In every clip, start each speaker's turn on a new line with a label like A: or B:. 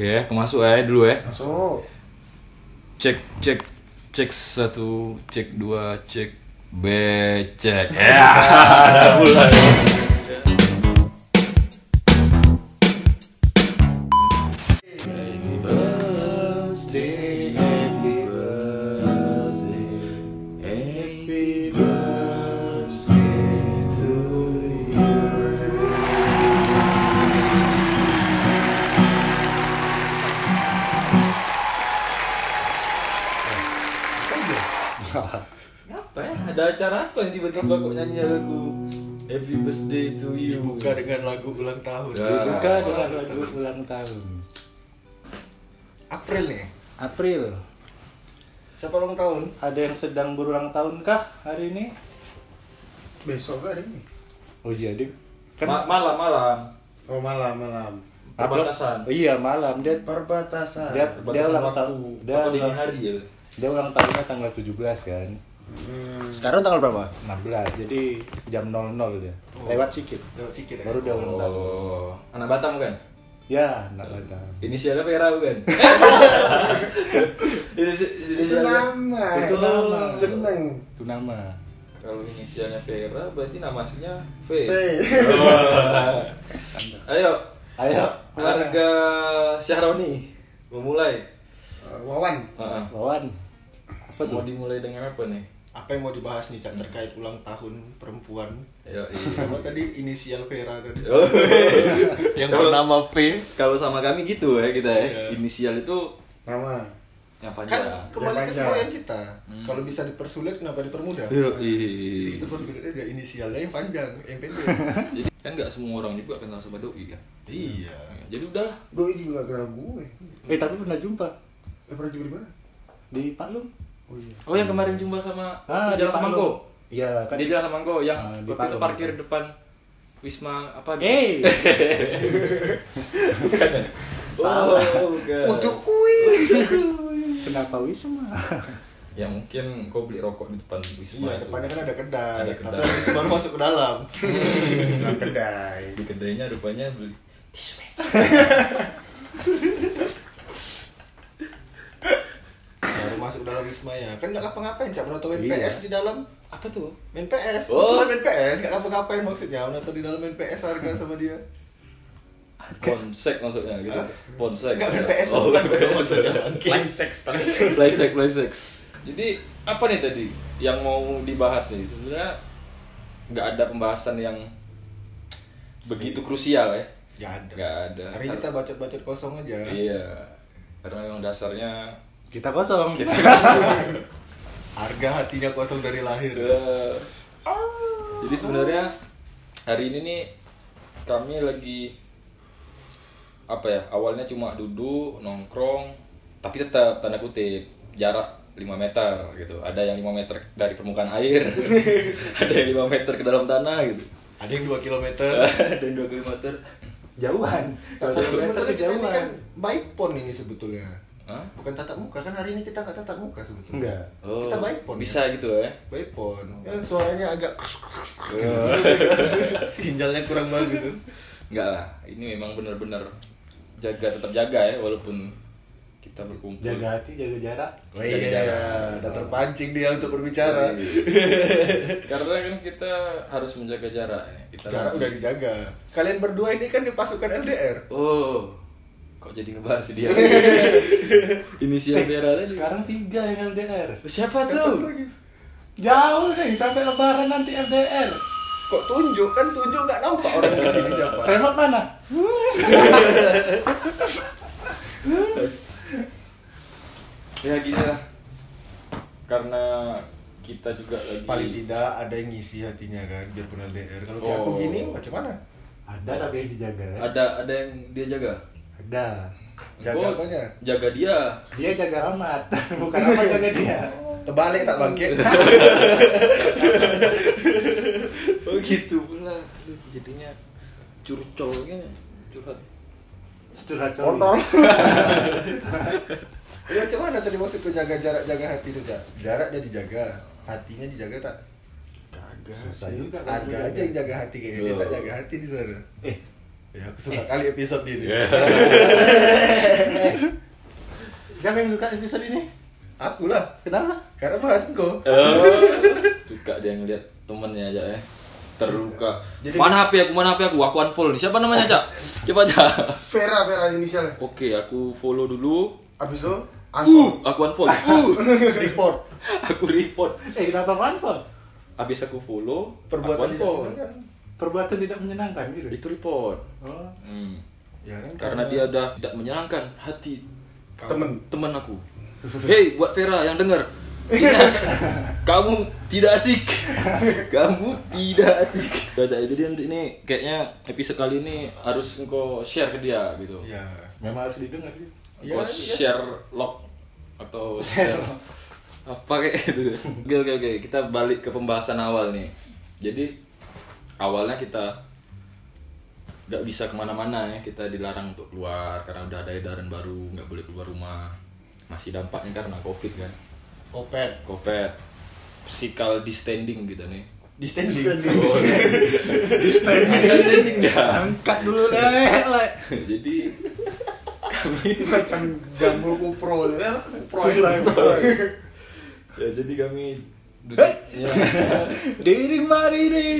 A: Oke, aku masuk ya dulu ya.
B: Masuk.
A: Cek cek cek satu, cek dua, cek becek. Ya, mulai.
B: Dibuka dengan lagu ulang tahun.
A: Ya.
C: Dibuka dengan lagu ulang tahun.
B: April nih.
C: April.
B: Siapa ulang tahun?
C: Ada yang sedang berulang tahun kah hari ini?
B: Besok gak ada nih.
C: Oh iya, dia
A: Ma- malam malam
B: Oh malam malam.
A: perbatasan.
C: Oh, iya malam dia
B: Perbatasan.
C: dia dia
A: Perbatasan
C: ulang
A: waktu.
C: tahun. Dia ulang,
A: hari ya?
C: dia ulang tahunnya tanggal 17 kan.
B: Hmm. Sekarang tanggal berapa?
C: 16. Jadi jam 00 dia. Lewat sedikit.
B: Lewat sedikit ya.
C: Baru dia ulang tahun.
A: Oh, anak Batam kan?
C: Ya, nak datang.
A: Inisialnya Vera bukan?
B: Itu nama.
C: Itu nama.
B: Seneng.
C: Itu nama.
A: kalau inisialnya Vera berarti nama aslinya V.
B: Hey.
A: Ayo,
C: Ayo,
A: warga Syahroni memulai.
B: Uh, Wawan.
A: Heeh.
C: Wawan. Apa
A: Mau
C: tuh?
A: dimulai dengan apa nih?
B: Apa yang mau dibahas nih Cak terkait ulang tahun perempuan?
A: Ayo,
B: Sama tadi inisial Vera tadi.
A: Oh.
B: Yang bernama V.
A: Kalau sama kami gitu ya kita ya.
B: Iya.
A: Inisial itu
B: Nama.
A: yang
B: Kan
A: panjang.
B: kembali
C: Yang
B: ke
C: panjang.
B: semboyan kita.
A: Hmm.
B: Kalau bisa dipersulit kenapa dipermudah?
A: Yo,
B: Jadi kita persulitnya dia inisialnya yang panjang, yang pendek.
A: Jadi kan nggak semua orang juga kenal sama doi kan.
B: iya.
A: Jadi udahlah.
B: Doi juga kenal gue.
C: Eh, tapi pernah jumpa
B: Eh pernah juga di mana?
C: di Paklum.
B: Oh iya.
A: Oh yang kemarin jumpa sama
C: Ah,
A: di Jalan. Semangko.
C: Iya, kan.
A: Di Jalan Semangko yang
C: Ah, di
A: waktu itu parkir depan Wisma apa gitu.
C: Eh,
A: Salah. Oh.
B: Untuk kuis.
C: kenapa Wisma?
A: Ya mungkin kau beli rokok di depan Wisma.
B: Iya, depannya kan ada kedai.
A: Ada
B: Tapi
A: kedai.
B: itu baru masuk ke dalam. Nah, kedai.
A: Di kedainya rupanya beli
B: Baru masuk dalam wisma ya. Kan nggak ngapa-ngapain, Cak. Menonton main
C: Iya.
B: PS di dalam.
A: apa tuh?
B: Main PS.
A: Oh.
B: Cuma main PS, nggak ngapa-ngapain maksudnya. Menonton di dalam main PS warga sama dia.
A: Ponsek maksudnya gitu. Ponsek.
B: Nggak main PS,
A: Oh,
B: bukan maksudnya. Bangke.
C: sex,
A: Playsek, Playsek. Jadi apa nih tadi yang mau dibahas nih? Sebenarnya nggak ada pembahasan yang begitu krusial ya.
B: Ya ada.
A: Nggak ada.
B: Hari kita bacot-bacot kosong aja.
A: Iya. Karena memang dasarnya
C: Kita kosong.
B: Harga hatinya kosong dari lahir.
A: Eh, Jadi sebenarnya hari ini nih kami lagi apa ya? Awalnya cuma duduk nongkrong, tapi tetap tanda kutip jarak 5 meter gitu. Ada yang 5 meter dari permukaan air, ada yang 5 meter ke dalam tanah gitu.
B: Ada yang 2 km.
A: ada yang 2 km.
C: Jauhan.
B: Kita
C: kejauhan.
B: kan baik pon ini sebetulnya.
A: Hah?
B: Bukan tatap muka kan hari ini kita nggak tatap muka sebetulnya.
C: Enggak.
A: Oh,
B: Kita baik pon,
A: bisa gitu ya.
B: Baik pon. Yang suaranya agak
A: Oh.
B: ginjalnya kurang bagus tuh.
A: Enggak lah, ini memang benar-benar jaga tetap jaga ya walaupun kita berkumpul.
C: Jaga hati, jaga jarak.
B: Oh
A: Jaga
B: iya,
A: jarak.
B: udah terpancing dia untuk berbicara.
A: Karena kan kita harus menjaga jarak. ya. Kita
B: Jarak
A: lagi-
B: udah dijaga. Kalian berdua ini kan di pasukan LDR.
A: Oh, kok jadi ngebahas dia? Inisial Vera tadi.
C: Sekarang tiga yang LDR.
A: Siapa
B: Siapa
A: tuh?
B: lagi?
C: Jauh nih, sampai lebaran nanti LDR.
B: Kok tunjuk kan tunjuk nggak nampak orang di sini siapa?
C: Remote mana?
A: Ya gini lah. Karena kita juga lagi
B: Paling tidak ada yang ngisi hatinya kan biarpun LDR. Kalau kayak aku
A: Oh.
B: gini macam mana?
C: Ada tapi yang dijaga. ya?
A: ada ada yang dia jaga.
C: Ada.
B: Jaga apanya?
A: Jaga dia.
C: Dia jaga Rahmat, bukan Rahmat jaga dia.
B: Terbalik tak bangkit?
A: Oh gitu pula. Aduh, jadinya curcolnya curhat.
C: Curhat
B: Kontol. Ya mana tadi maksud kau jaga jarak jaga hati itu jak? Jarak dia dijaga, hatinya dijaga tak? Kagak.
C: Susah
B: sih. Ada
C: dijaga.
B: aja yang jaga hati kayaknya dia tak jaga hati di sana.
C: Eh,
B: Ya aku suka kali episode ini.
C: suka episode ini?
B: Aku lah.
C: Kenapa?
B: Karena bahas engkau.
A: Oh, suka dia ngeliat temennya aja ya terluka
B: Jadi-
A: mana HP aku mana HP aku aku unfollow nih siapa namanya cak coba cak
D: Vera Vera inisialnya.
A: oke aku follow dulu
D: Abis itu
A: uh
D: unfollow.
A: aku unfollow uh
B: Report.
A: aku report
C: Eh kenapa manfaat?
A: habis aku follow
B: Perbuatan
A: aku unfollow.
C: Perbuatan tidak menyenangkan gitu.
A: itu report
C: Oh.
A: Hmm.
B: Ya kan
A: karena dia udah tidak menyenangkan hati
B: temen.
A: teman aku hei buat Vera yang dengar ingat kamu tidak asik kamu tidak asik Udah, jadi nanti ini kayaknya episode kali ini harus engkau share ke dia gitu
B: Ya.
C: Memang harus didengar sih.
A: engkau
B: Iya, iya.
A: share log atau share apa kayak gitu oke oke oke kita balik ke pembahasan awal nih jadi awalnya kita nggak bisa ke mana-mana ya kita dilarang untuk keluar karena udah ada edaran baru nggak boleh keluar rumah. Masih dampaknya karena covid kan.
B: Kopet.
A: covid physical distancing gitu nih.
B: Di standing.
A: distancing ya
C: Angkat dulu deh,
A: jadi kami
D: Macam jambul kupro. Ya, kupro.
A: ya jadi kami
C: Diiring mari nih.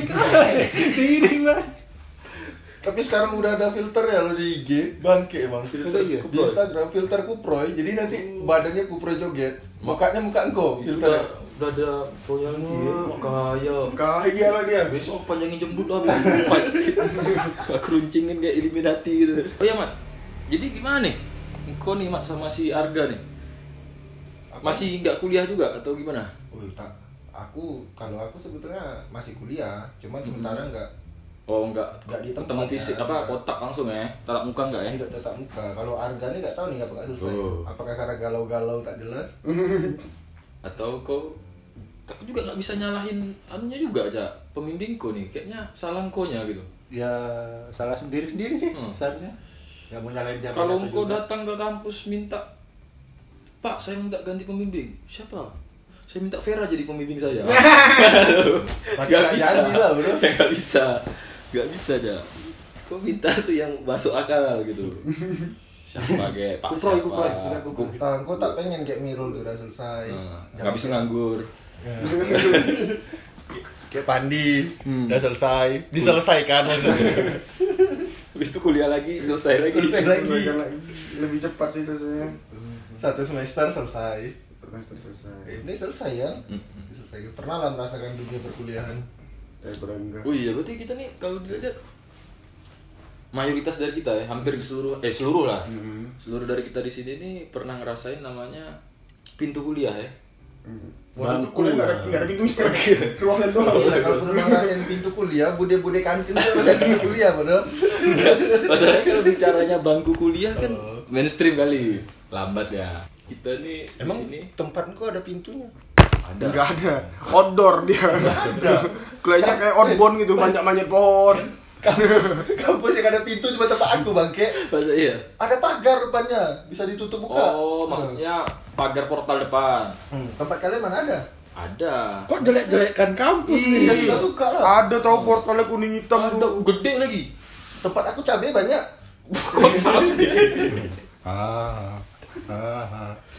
C: Diiring mari.
B: Tapi sekarang udah ada filter ya lo di IG, bangke emang.
C: Masa iya?
B: Di Instagram filter kuproy, jadi nanti badannya kuproy joget, mukanya muka engkau filter.
A: udah, udah ada royalti ya, kaya.
D: Kaya lah dia.
A: besok panjangin jembut lah aku runcingin kayak Illuminati gitu. Oh ya mat. Jadi gimana nih? Kau nih mat sama si Arga nih? Masih nggak kuliah juga atau gimana?
B: Oh, tak. Aku kalau aku sebetulnya masih kuliah, cuman sementara enggak
A: oh nggak
B: Nggak di tempat
A: ketemu
B: ya,
A: fisik apa
B: nggak.
A: kotak langsung ya tatap muka nggak ya
B: tidak tetap muka. Kalau Arga ini nggak tahu nih apakah selesai.
A: Oh.
B: Apakah karena galau-galau tak jelas?
A: atau kau aku juga nggak bisa nyalahin anunya juga aja pembimbingku nih kayaknya salah nya gitu
C: Ya salah sendiri sendiri sih
A: Hmm.
C: seharusnya. Gak mau nyalain siapa.
A: kalau engkau datang ke kampus minta Pak saya minta ganti pembimbing siapa saya minta Vera jadi pembimbing saya Gak
B: nggak
A: bisa
B: lah, bro.
A: ya gak bisa gak bisa aja kok minta tuh yang masuk akal gitu siapa kayak Pak
C: Kuproy,
A: siapa
C: kuproy, kita kuproy.
A: Kup-
B: Ah, kau tak pengen kayak Mirul udah selesai.
A: Nah,
B: Jangan
A: nggak bisa nganggur
B: Kayak Pandi,
A: Hmm.
B: udah selesai, diselesaikan.
A: habis itu kuliah lagi selesai lagi
B: Selesai lagi.
D: Lebih cepat sih selesainya.
B: Satu semester selesai.
D: Semester selesai.
B: Ini selesai ya?
A: Hmm.
B: Selesai. Pernah lah merasakan dunia perkuliahan.
D: Eh berangga.
A: Oh iya, berarti kita nih kalau dilihat mayoritas dari kita ya, hampir seluruh eh seluruh lah.
D: Hmm.
A: Seluruh dari kita di sini nih pernah ngerasain namanya pintu kuliah ya.
D: Waduh,
C: Bangku
D: kuliah nggak ada nggak ada pintunya. Ruangan doang.
B: Iya, kalau pernah ngerasain pintu kuliah, bude-bude kantin tuh ada pintu kuliah, padahal.
A: Masalahnya kalau bicaranya bangku kuliah kan
B: Oh.
A: mainstream kali. Lambat ya. Kita nih di
B: Emang
A: sini
B: tempatku ada pintunya?
A: ada.
D: Enggak ada. Outdoor dia. Kuliahnya kayak outbound gitu, banyak manjat pohon.
B: Kampus, kampus yang ada pintu cuma tempat aku, bangke.
A: Masa iya?
B: Ada pagar depannya, bisa ditutup buka.
A: Oh, maksudnya pagar portal depan.
B: Hmm, tempat kalian mana ada?
A: Ada.
C: Kok jelek-jelekkan kampus nih?
B: Iya, suka suka lah.
D: Ada tahu portalnya kuning hitam
A: Ada
D: tuh.
A: gede lagi.
B: Tempat aku cabai banyak.
A: Kok
C: ah.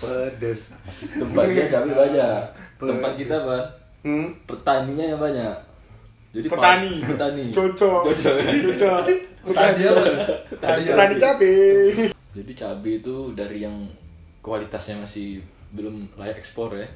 C: Pedes.
A: Tempat dia cabai banyak. Tempat kita apa?
D: Hmm.
A: Petaninya yang banyak. Jadi
D: Petani.
A: petani.
D: Cocok.
A: Cocok.
D: Cocok.
B: Tadi apa? Tadi
D: Petani cabe.
A: Jadi cabai itu dari yang kualitasnya masih belum layak ekspor ya.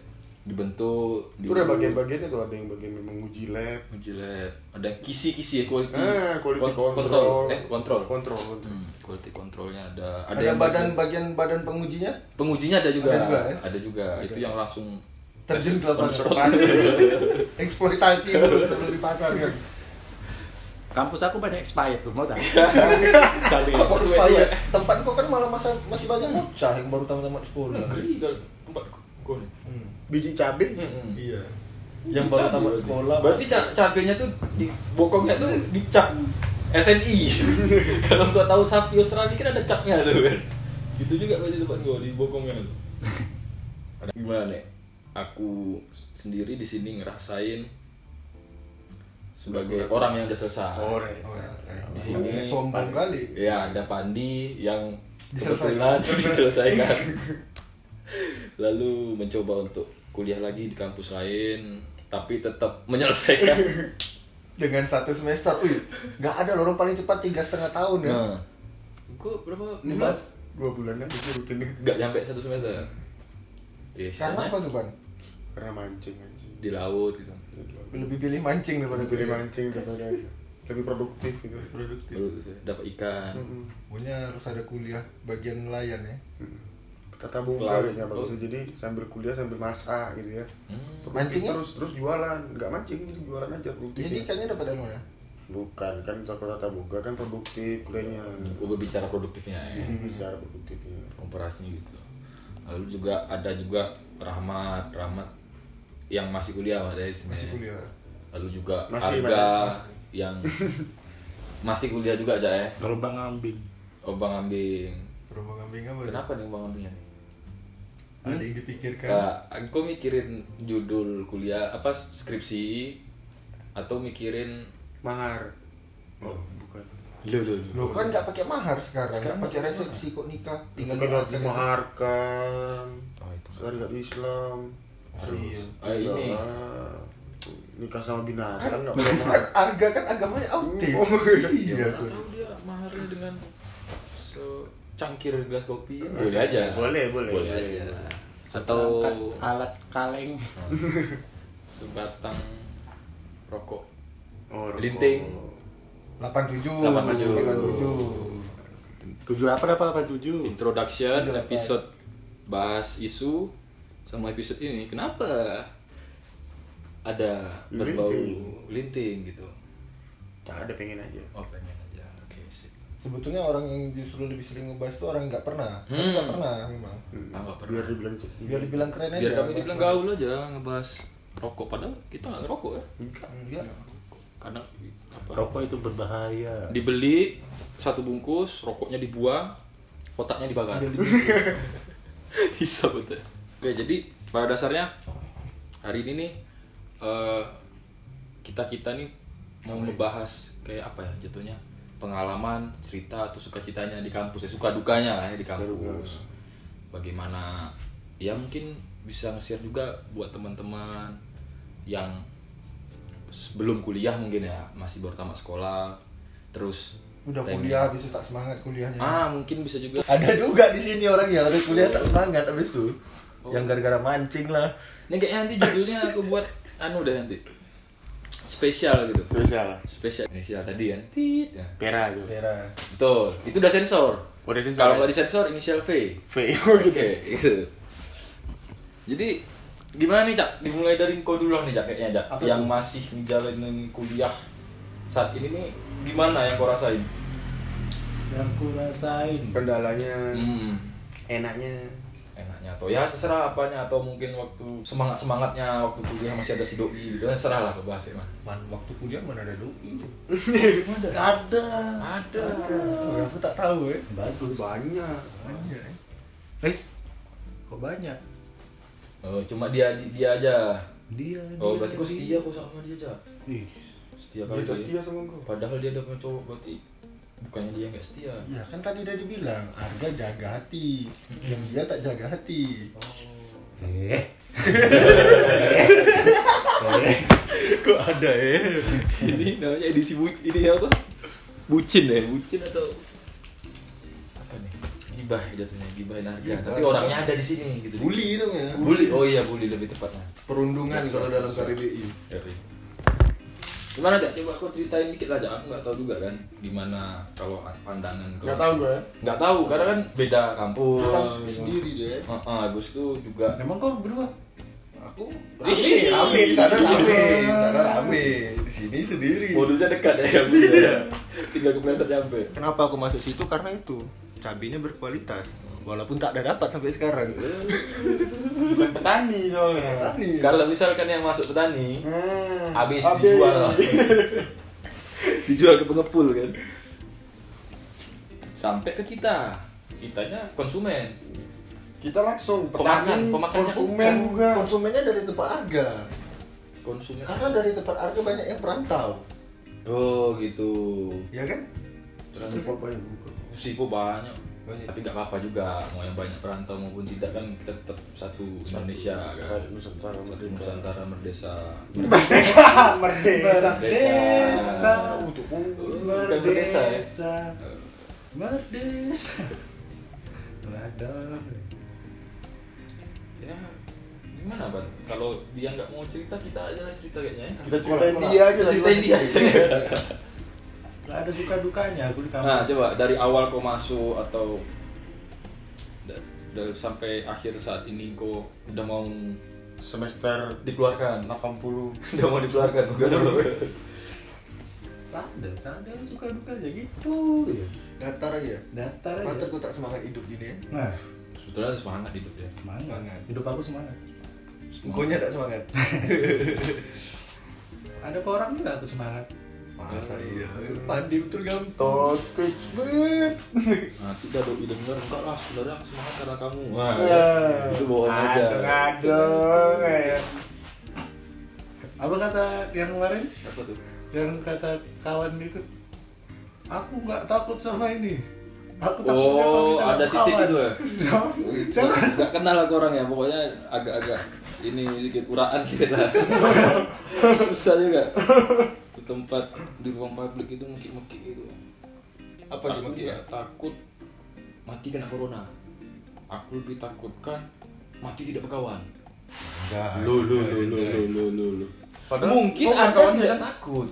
A: Dibentuk
D: Itu ada bagian-bagiannya tuh, ada yang bagian memang uji lab.
A: uji lab. Ada yang kisi-kisi ya quality.
D: Ah, quality
A: Kon-
D: control.
A: Eh, kontrol.
D: Kontrol. kontrol.
A: Hmm, quality controlnya ada.
B: Ada,
A: yang
B: badan
A: bagian-
B: bagian badan pengujinya
A: pengujinya ada juga.
B: Ada juga, ya?
A: Ada juga. Itu yang langsung
B: terjun ke lapangan pasar. eksploitasi dulu sebelum dipasarkan.
C: Kampus aku banyak expired tuh, mau tak?
A: Cabai.
B: Apa supaya tempat kau kan malah masa masih banyak bocah yang baru tamat sekolah.
A: Negeri kalau tempat kau nih.
D: Biji cabe.
A: Hmm.
B: Iya. Yang baru tamat sekolah.
A: Berarti ca- cabenya tuh di bokongnya tuh dicap SNI. Kalau nggak tahu sapi Australia kan ada capnya tuh kan. Gitu juga berarti tempat gua di bokongnya tuh. Ada gimana nih? Aku sendiri di sini ngerasain sebagai orang yang udah selesai.
D: Oh,
B: Oh,
A: Di sini
B: sombong kali.
A: Ya, ada Pandi yang
B: Diselesaikan.
A: kebetulan diselesaikan. lalu mencoba untuk kuliah lagi di kampus lain tapi tetap menyelesaikan
B: Dengan satu semester, wih, nggak ada loh, paling cepat tiga setengah tahun ya.
A: nah kok berapa
B: Ini mas, dua bulan kan itu rutin
A: nggak nyampe satu semester ya
B: Karena apa tuh ban?
E: Karena mancing aja.
A: di laut gitu
B: Lebih pilih mancing daripada
E: Lebih pilih
B: kuliah.
E: mancing daripada lebih produktif gitu.
B: Produktif.
A: Dapat ikan
E: Mm-mm.
B: Pokoknya harus ada kuliah bagian nelayan ya.
E: Mm-mm. Tata boga
A: Laut.
E: kayaknya bagus
A: Oh.
E: tuh. jadi sambil kuliah sambil masak gitu ya.
A: Hmm.
E: Produktif
B: Mancingnya?
E: terus terus jualan, nggak mancing jadi jualan aja produktif.
B: Jadi ikannya dapat dari mana?
E: Bukan kan kalau tata boga kan produktif kuliahnya.
A: gue berbicara produktifnya ya
E: Bicara produktifnya.
A: komparasinya gitu lalu juga ada juga Rahmat Rahmat yang masih kuliah ada sini
B: Masih kuliah.
A: lalu juga
E: Masih,
A: Arga yang masih kuliah juga aja ya
C: Kalau Bang Ambing.
A: oh Bang Ambing
B: Rombongan ambing apa?
A: kenapa nih Bang Ambingnya
B: Ada yang dipikirkan.
A: Kak, aku mikirin judul kuliah apa skripsi atau mikirin
E: Mahar. Oh, bukan.
A: lu lu
B: Lo kan nggak pakai mahar sekarang,
A: Sekarang
B: nggak pakai resepsi kok nikah. Tinggal
E: Bukan harus dimaharkan.
A: oh itu
E: Syariat Islam.
B: Iya.
A: Ah, ini
E: Ah, nikah sama binatang
B: Kan,
E: nggak boleh
B: kan
E: mahar.
B: Arga kan agamanya autis.
E: Oh,
B: iya.
A: Nggak tahu dia maharnya dengan secangkir gelas kopi boleh aja
E: Boleh, boleh,
A: boleh
E: boleh.
A: aja atau
C: alat kaleng.
A: sebatang rokok
E: Oh, rokok.
A: Linting.
B: 87.
A: 87.
B: 87.
C: Tujuh apa apa tujuh?
A: introduction
B: Tujuh,
A: episode bahas isu sama episode ini kenapa ada berbau
E: Linting.
A: linting gitu
E: Tak ada pengen aja.
A: oh pengen
B: Sebetulnya orang yang justru lebih sering ngebahas itu orang yang nggak pernah. Kan
A: Hmm.
B: nggak pernah memang.
E: Hmm.
A: Ah, nggak pernah.
E: Biar dibilang cek.
B: Biar dibilang keren aja.
A: biar kami dibilang
B: bahas.
A: gaul aja ngebahas rokok padahal kita nggak ngerokok ya
B: Enggak.
A: kadang apa
C: Rokok itu berbahaya.
A: dibeli satu bungkus rokoknya dibuang kotaknya dibakar bisa betul oke jadi pada dasarnya hari ini nih kita kita nih mau ngebahas kayak apa ya jatuhnya pengalaman cerita atau sukacitanya di kampus ya suka dukanya lah ya di kampus bagaimana ya mungkin bisa nge-share juga buat teman-teman yang sebelum kuliah mungkin ya masih baru tamat sekolah terus
B: Udah
A: pengen-
B: kuliah habis itu tak semangat kuliahnya.
A: ah mungkin bisa juga
B: Ada juga di sini orang yang ada kuliah tak semangat habis itu.
A: Oh.
B: Yang gara-gara mancing lah.
A: ini kayaknya nanti judulnya aku buat anu deh nanti spesial gitu
E: Spesial.
A: spesial inisial tadi kan tit ya.
E: Pera gitu.
B: Daerah.
A: betul itu udah sensor
E: Udah sensor
A: kalau
E: ya?
A: nggak disensor inisial V
E: V. Oh, gitu.
A: oke gitu jadi gimana nih cak dimulai dari kau dulu nih cak kayaknya cak
B: Apa
A: yang
B: tuh?
A: masih menjalani kuliah saat ini nih gimana yang kau rasain
C: Yang ku rasain.
E: Kendalanya,
A: hmm.
E: enaknya.
A: Enaknya atau ya terserah apanya atau mungkin waktu semangat semangatnya waktu kuliah masih ada si doi gitu kan serah lah ke bahas ya mah
B: Man, waktu kuliah mana ada doi?
C: Ada.
A: ada
B: Oh, aku tak tahu ya.
C: Bagus.
E: Banyak.
B: Banyak. ya.
C: Eh, kok banyak?
A: oh cuma dia dia aja
C: Dia.
A: oh
C: dia,
A: berarti kau
C: dia.
A: setia kok sama dia aja
C: Ih,
A: setia
E: Dia
A: kali ya.
E: setia sama gua.
A: padahal dia udah punya cowok berarti bukannya dia nggak setia
B: Ya kan tadi udah dibilang, harga jaga hati. Yang dia tak jaga hati.
C: Eh,
B: Kok ada ya?
A: ini namanya edisi bu ini apa bucin ya bucin atau apa nih gibah jatuhnya gibahin harga
B: Gibah.
A: tapi orangnya ada di sini gitu
B: Bully dong ya.
A: bully oh iya bully lebih tepatnya
B: Perundungan
A: Dasar,
B: kalau dalam. KBBI.
A: Gimana Cak? Coba aku ceritain dikit lah Cak. Aku nggak tahu juga kan gimana kalau pandangan kau.
B: Nggak tahu gue.
A: Nggak tahu karena kan beda kampus.
B: Sendiri dia.
A: Heeh, Agus tuh juga
C: emang kau berdua?
B: Aku
A: Ih.
B: rame, rame di sana rame, di sana rame. Di sini sendiri.
A: modusnya dekat ya Agus. ya. Tinggal kepleset nyampe.
B: Kenapa aku masuk situ? Karena itu cabenya berkualitas. Walaupun tak ada dapat sampai sekarang.
E: Bukan petani soalnya.
B: Tani.
A: Kalau misalkan yang masuk petani
E: Hmm.
A: habis
E: Habis.
A: dijual dijual ke pengepul kan sampai ke kita kitanya konsumen
E: Kita langsung
A: Pemakan,
E: petani,
A: pemakannya
E: konsumen juga.
B: Konsumennya dari tempat harga.
A: konsumen
B: Karena dari tempat harga banyak yang perantau.
A: oh gitu
B: Ya kan?
E: Transport banyak buka.
A: Sipo banyak
B: Banyak.
A: tapi nggak apa-apa juga mau yang banyak perantau maupun tidak kan kita tetap satu Indonesia kan
E: Nusantara merdeka.
A: Nusantara merdesa
C: Merdeka.
A: Merdeka.
E: Untuk
A: bukan merdesa ya
C: Merdesa. Waduh.
A: ya gimana ban kalau dia nggak mau cerita kita aja cerita kayaknya ya.
E: kita ceritain dia aja
A: ceritain dia aja
C: Gak ada duka-dukanya aku di kampung.
A: nah coba dari awal kau masuk atau da- dari sampai akhir saat ini kau udah mau
E: Semester
A: dikeluarkan
E: 80
A: udah mau dikeluarkan bukan dulu
C: Tak ada, tak ada suka-dukanya gitu. ya.
B: Datar aja.
C: Datar aja.
B: Mantap kau tak semangat hidup gini ya.
C: Nah,
A: sebetulnya semangat hidup ya
C: semangat.
B: Semangat.
C: Hidup aku semangat.
B: Konya tak semangat.
C: Ada orang juga aku semangat.
B: Masa iya. Pandi betul gampang.
E: Totik bet.
A: Nah tidak dong denger enggak lah. Sebenarnya aku semangat karena kamu. Wah
C: Eh,
A: itu bohong aja.
C: Adong-adong ya. Apa kata yang kemarin?
A: apa tuh?
C: Yang kata kawan itu? Aku nggak takut sama ini. Aku takutnya kalau
A: oh
C: kita
A: ada sitik
C: kawan."
A: itu ya?
C: Jangan.
A: nggak kenal aku orangnya pokoknya agak-agak ini sedikit uraan sih. Kita susah juga tempat di ruang publik itu mungkin mungkin gitu.
B: Apa
A: aku
B: ya?
A: takut mati kena corona. Aku lebih takutkan mati tidak berkawan. Lo lo lo lo lo lo lo
E: lo
A: mungkin anda tidak takut.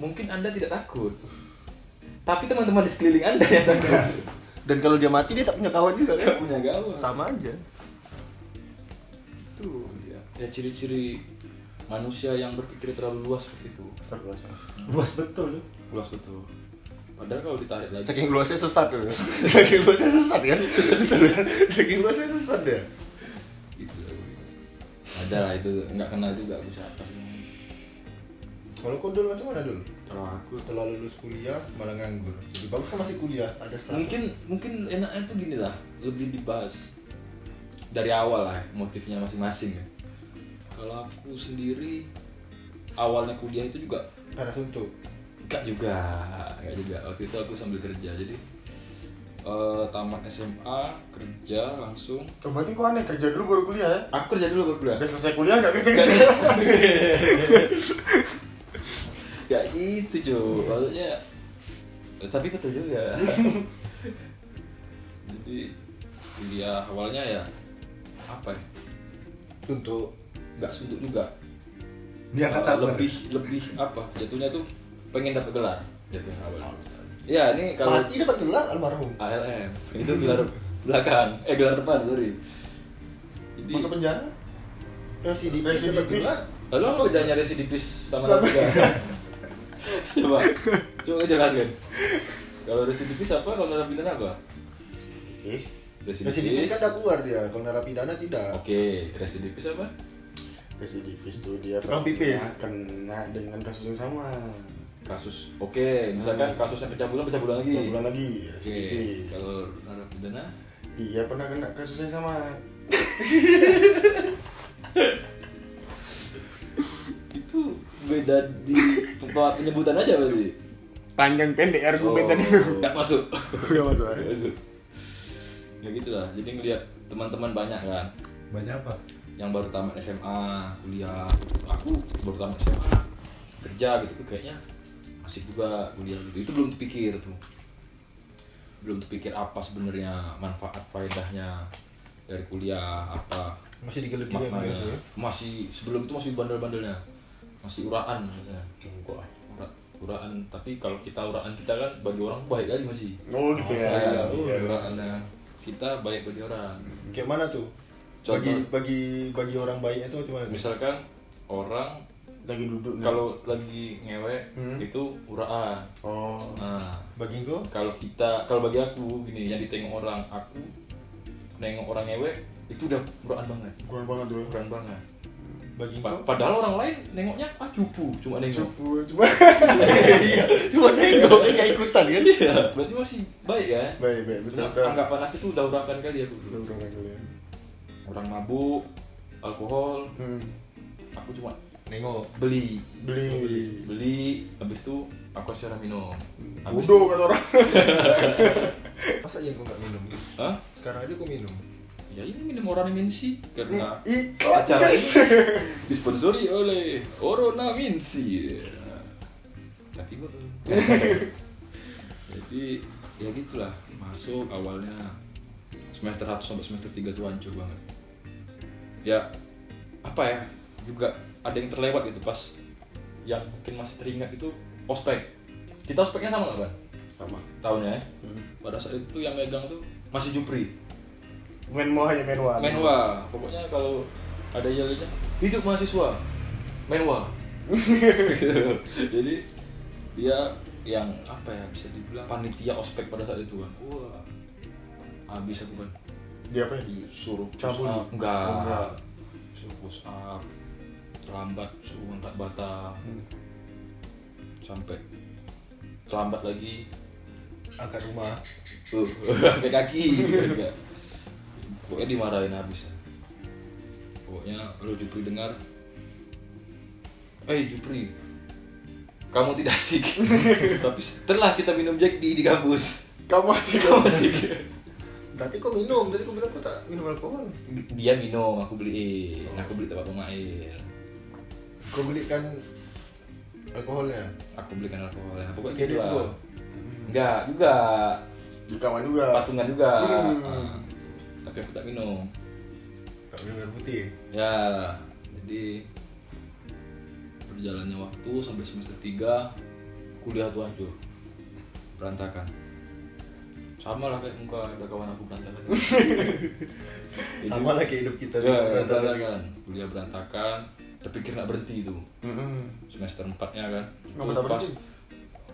A: Mungkin anda tidak takut. Tapi teman-teman di sekeliling anda yang takut.
B: Dan kalau dia mati dia tak punya kawan juga kan?
A: Punya kawan.
B: Sama aja.
A: Tuh ya ya ciri-ciri manusia yang berpikir terlalu luas seperti itu.
C: Luas betul.
A: luas betul padahal kalau ditarik lagi
B: Saking luasnya sesat tuh. Saking luasnya sesat kan? Saking luasnya sesat ya.
A: gitu ada lah itu nggak kenal juga aku siapa
B: Kalau kau dulu macam mana dulu?
A: kalau aku
B: Setelah lulus kuliah malah nganggur. Jadi bagus kan masih kuliah, ada status.
A: mungkin mungkin enaknya tuh gini lah lebih dibahas dari awal lah motifnya masing-masing ya kalau aku sendiri awalnya kuliah itu juga
B: ada suntuk.
A: enggak juga enggak juga waktu itu aku sambil kerja jadi eh, tamat SMA kerja langsung
E: Oh, berarti kau aneh kerja dulu baru kuliah ya?
A: aku kerja dulu baru kuliah
E: Udah selesai kuliah nggak kerja?
A: Gak gitu cuy, maksudnya eh, Tapi betul juga Jadi kuliah awalnya ya Apa ya,
B: Suntuk.
A: nggak suntuk juga
C: Dia sabar.
A: Lebih, lebih apa, jatuhnya tuh pengen dapat gelar Jatuhnya awalnya Ya ini kalau
B: Mati dapat gelar almarhum.
A: ALM, itu gelar belakang, eh gelar depan, sorry Jadi,
E: Masuk penjara?
B: Residipis. gelar.
A: lalu apa bedanya residipis sama
E: Sama.
A: narapidana? Coba, coba jelaskan Kalau residipis apa, kalau narapidana apa?
E: Yes.
B: Residipis kan udah keluar dia, kalau narapidana tidak.
A: Oke, residipis apa?
E: Residipis tuh dia
B: Tukang
E: pernah
B: pipis.
E: kena dengan kasus yang sama.
A: Kasus. Oke, misalkan kasusnya pecah bulan, pecah bulan lagi.
E: Dua bulan lagi residipis.
A: kalau narapidana
E: Dia pernah kena kasus yang sama.
A: itu beda di tempat penyebutan aja berarti.
E: Panjang pendek argumen tadi.
A: Nggak masuk.
E: Nggak masuk.
A: Nggak masuk. Ya gitulah. Jadi ngelihat teman-teman banyak kan
C: Banyak apa?
A: Yang baru tamat SMA, kuliah. Aku baru tamat SMA, kerja gitu tuh kayaknya asik juga kuliah gitu. Itu belum terpikir tuh. Belum terpikir apa sebenarnya manfaat faedahnya dari kuliah apa
B: Masih digele-gele
A: maknanya
B: gitu ya.
A: masih sebelum itu masih bandel-bandelnya masih uraan ya. Ura- uraan tapi kalau kita uraan kita kan bagi orang baik kali masih
E: Oh gitu ya.
B: Iya,
A: Nah,
B: iya.
A: uraannya kita baik bagi orang
B: Kayak mana tuh?
A: Contoh.
B: Bagi bagi bagi orang baiknya tuh macam mana? tuh?
A: misalkan orang
E: Lagi duduk.
A: kalau lagi ngewe
B: Hmm.
A: itu uraan
E: Oh.
A: nah
B: Bagi engkau?
A: kalau kita kalau bagi aku gini yang ditengok orang aku nengok orang ngewe itu udah uraan banget
E: Kurang banget tuh.
A: uraan banget
B: Bagi
A: Pa- padahal orang lain nengoknya ah cupu cuma nengok
E: Cupu, cuma
B: Iya, cuma nengok kayak ikutan kan?
A: Iya, berarti masih baik ya.
E: baik baik betul
A: Nah,
E: betul.
A: anggapan aku tuh udah urakan kali aku
E: Udah, udah, udah, udah.
A: Orang mabuk, alkohol,
E: Hmm.
A: aku cuma
B: Nengok.
A: beli,
E: Beli.
A: beli, habis itu aku kasih orang minum Habis-
D: Bodoh kata orang.
B: Masa iya gua nggak minum?
A: Hah?
B: Sekarang aja gua minum.
A: ya ini minum orang Minsi karena
D: Iklan
A: acara ini disponsori oleh Orona Minsi tapi gue jadi ya gitulah masuk awalnya semester 1 sampai semester 3 tuh hancur banget ya apa ya juga ada yang terlewat gitu pas yang mungkin masih teringat itu ospek kita ospeknya sama nggak bang
E: sama
A: tahunnya ya
E: Hmm.
A: pada saat itu yang megang tuh masih Jupri
E: Menwa aja menwa
A: Menwa, pokoknya kalau ada yelnya hidup mahasiswa, Menwa. Gitu. Jadi dia yang apa ya bisa dibilang panitia ospek pada saat itu kan. Wah, habis aku kan
E: dia apa ya
A: disuruh
E: Cabul.
A: up, enggak,
E: Oh, enggak.
A: suruh push up, terlambat suruh angkat bata,
E: Hmm.
A: sampai terlambat lagi,
B: Angkat rumah.
A: tuh angkat kaki. Pokoknya dimarahin habis. Pokoknya lo Jupri dengar, eh Jupri, kamu tidak asik. Tapi setelah kita minum Jack di di kampus,
D: Kamu masih
A: kamu asik.
B: Berarti kau minum, tadi kau bilang kau tak minum alkohol.
A: Dia minum, aku beliin, aku beli tempat pemain.
B: Kau belikan alkoholnya.
A: Aku belikan alkoholnya. Pokoknya gitu lah. Enggak, juga
E: di kawan juga
A: patungan juga.
B: Hmm.
A: Ah, tapi aku tak minum.
B: Tak minum air putih.
A: Ya, jadi berjalannya waktu sampai semester 3 kuliah tuh hancur. Berantakan. Sama lah kayak muka ada kawan aku berantakan. Jadi-
B: Sama lah kayak hidup kita.
A: Ya,
B: Berantakan.
A: berantakan. Kuliah berantakan. Terpikir nggak berhenti itu
E: Mm-mm.
A: semester 4 nya kan. Itu pas,
E: berhenti?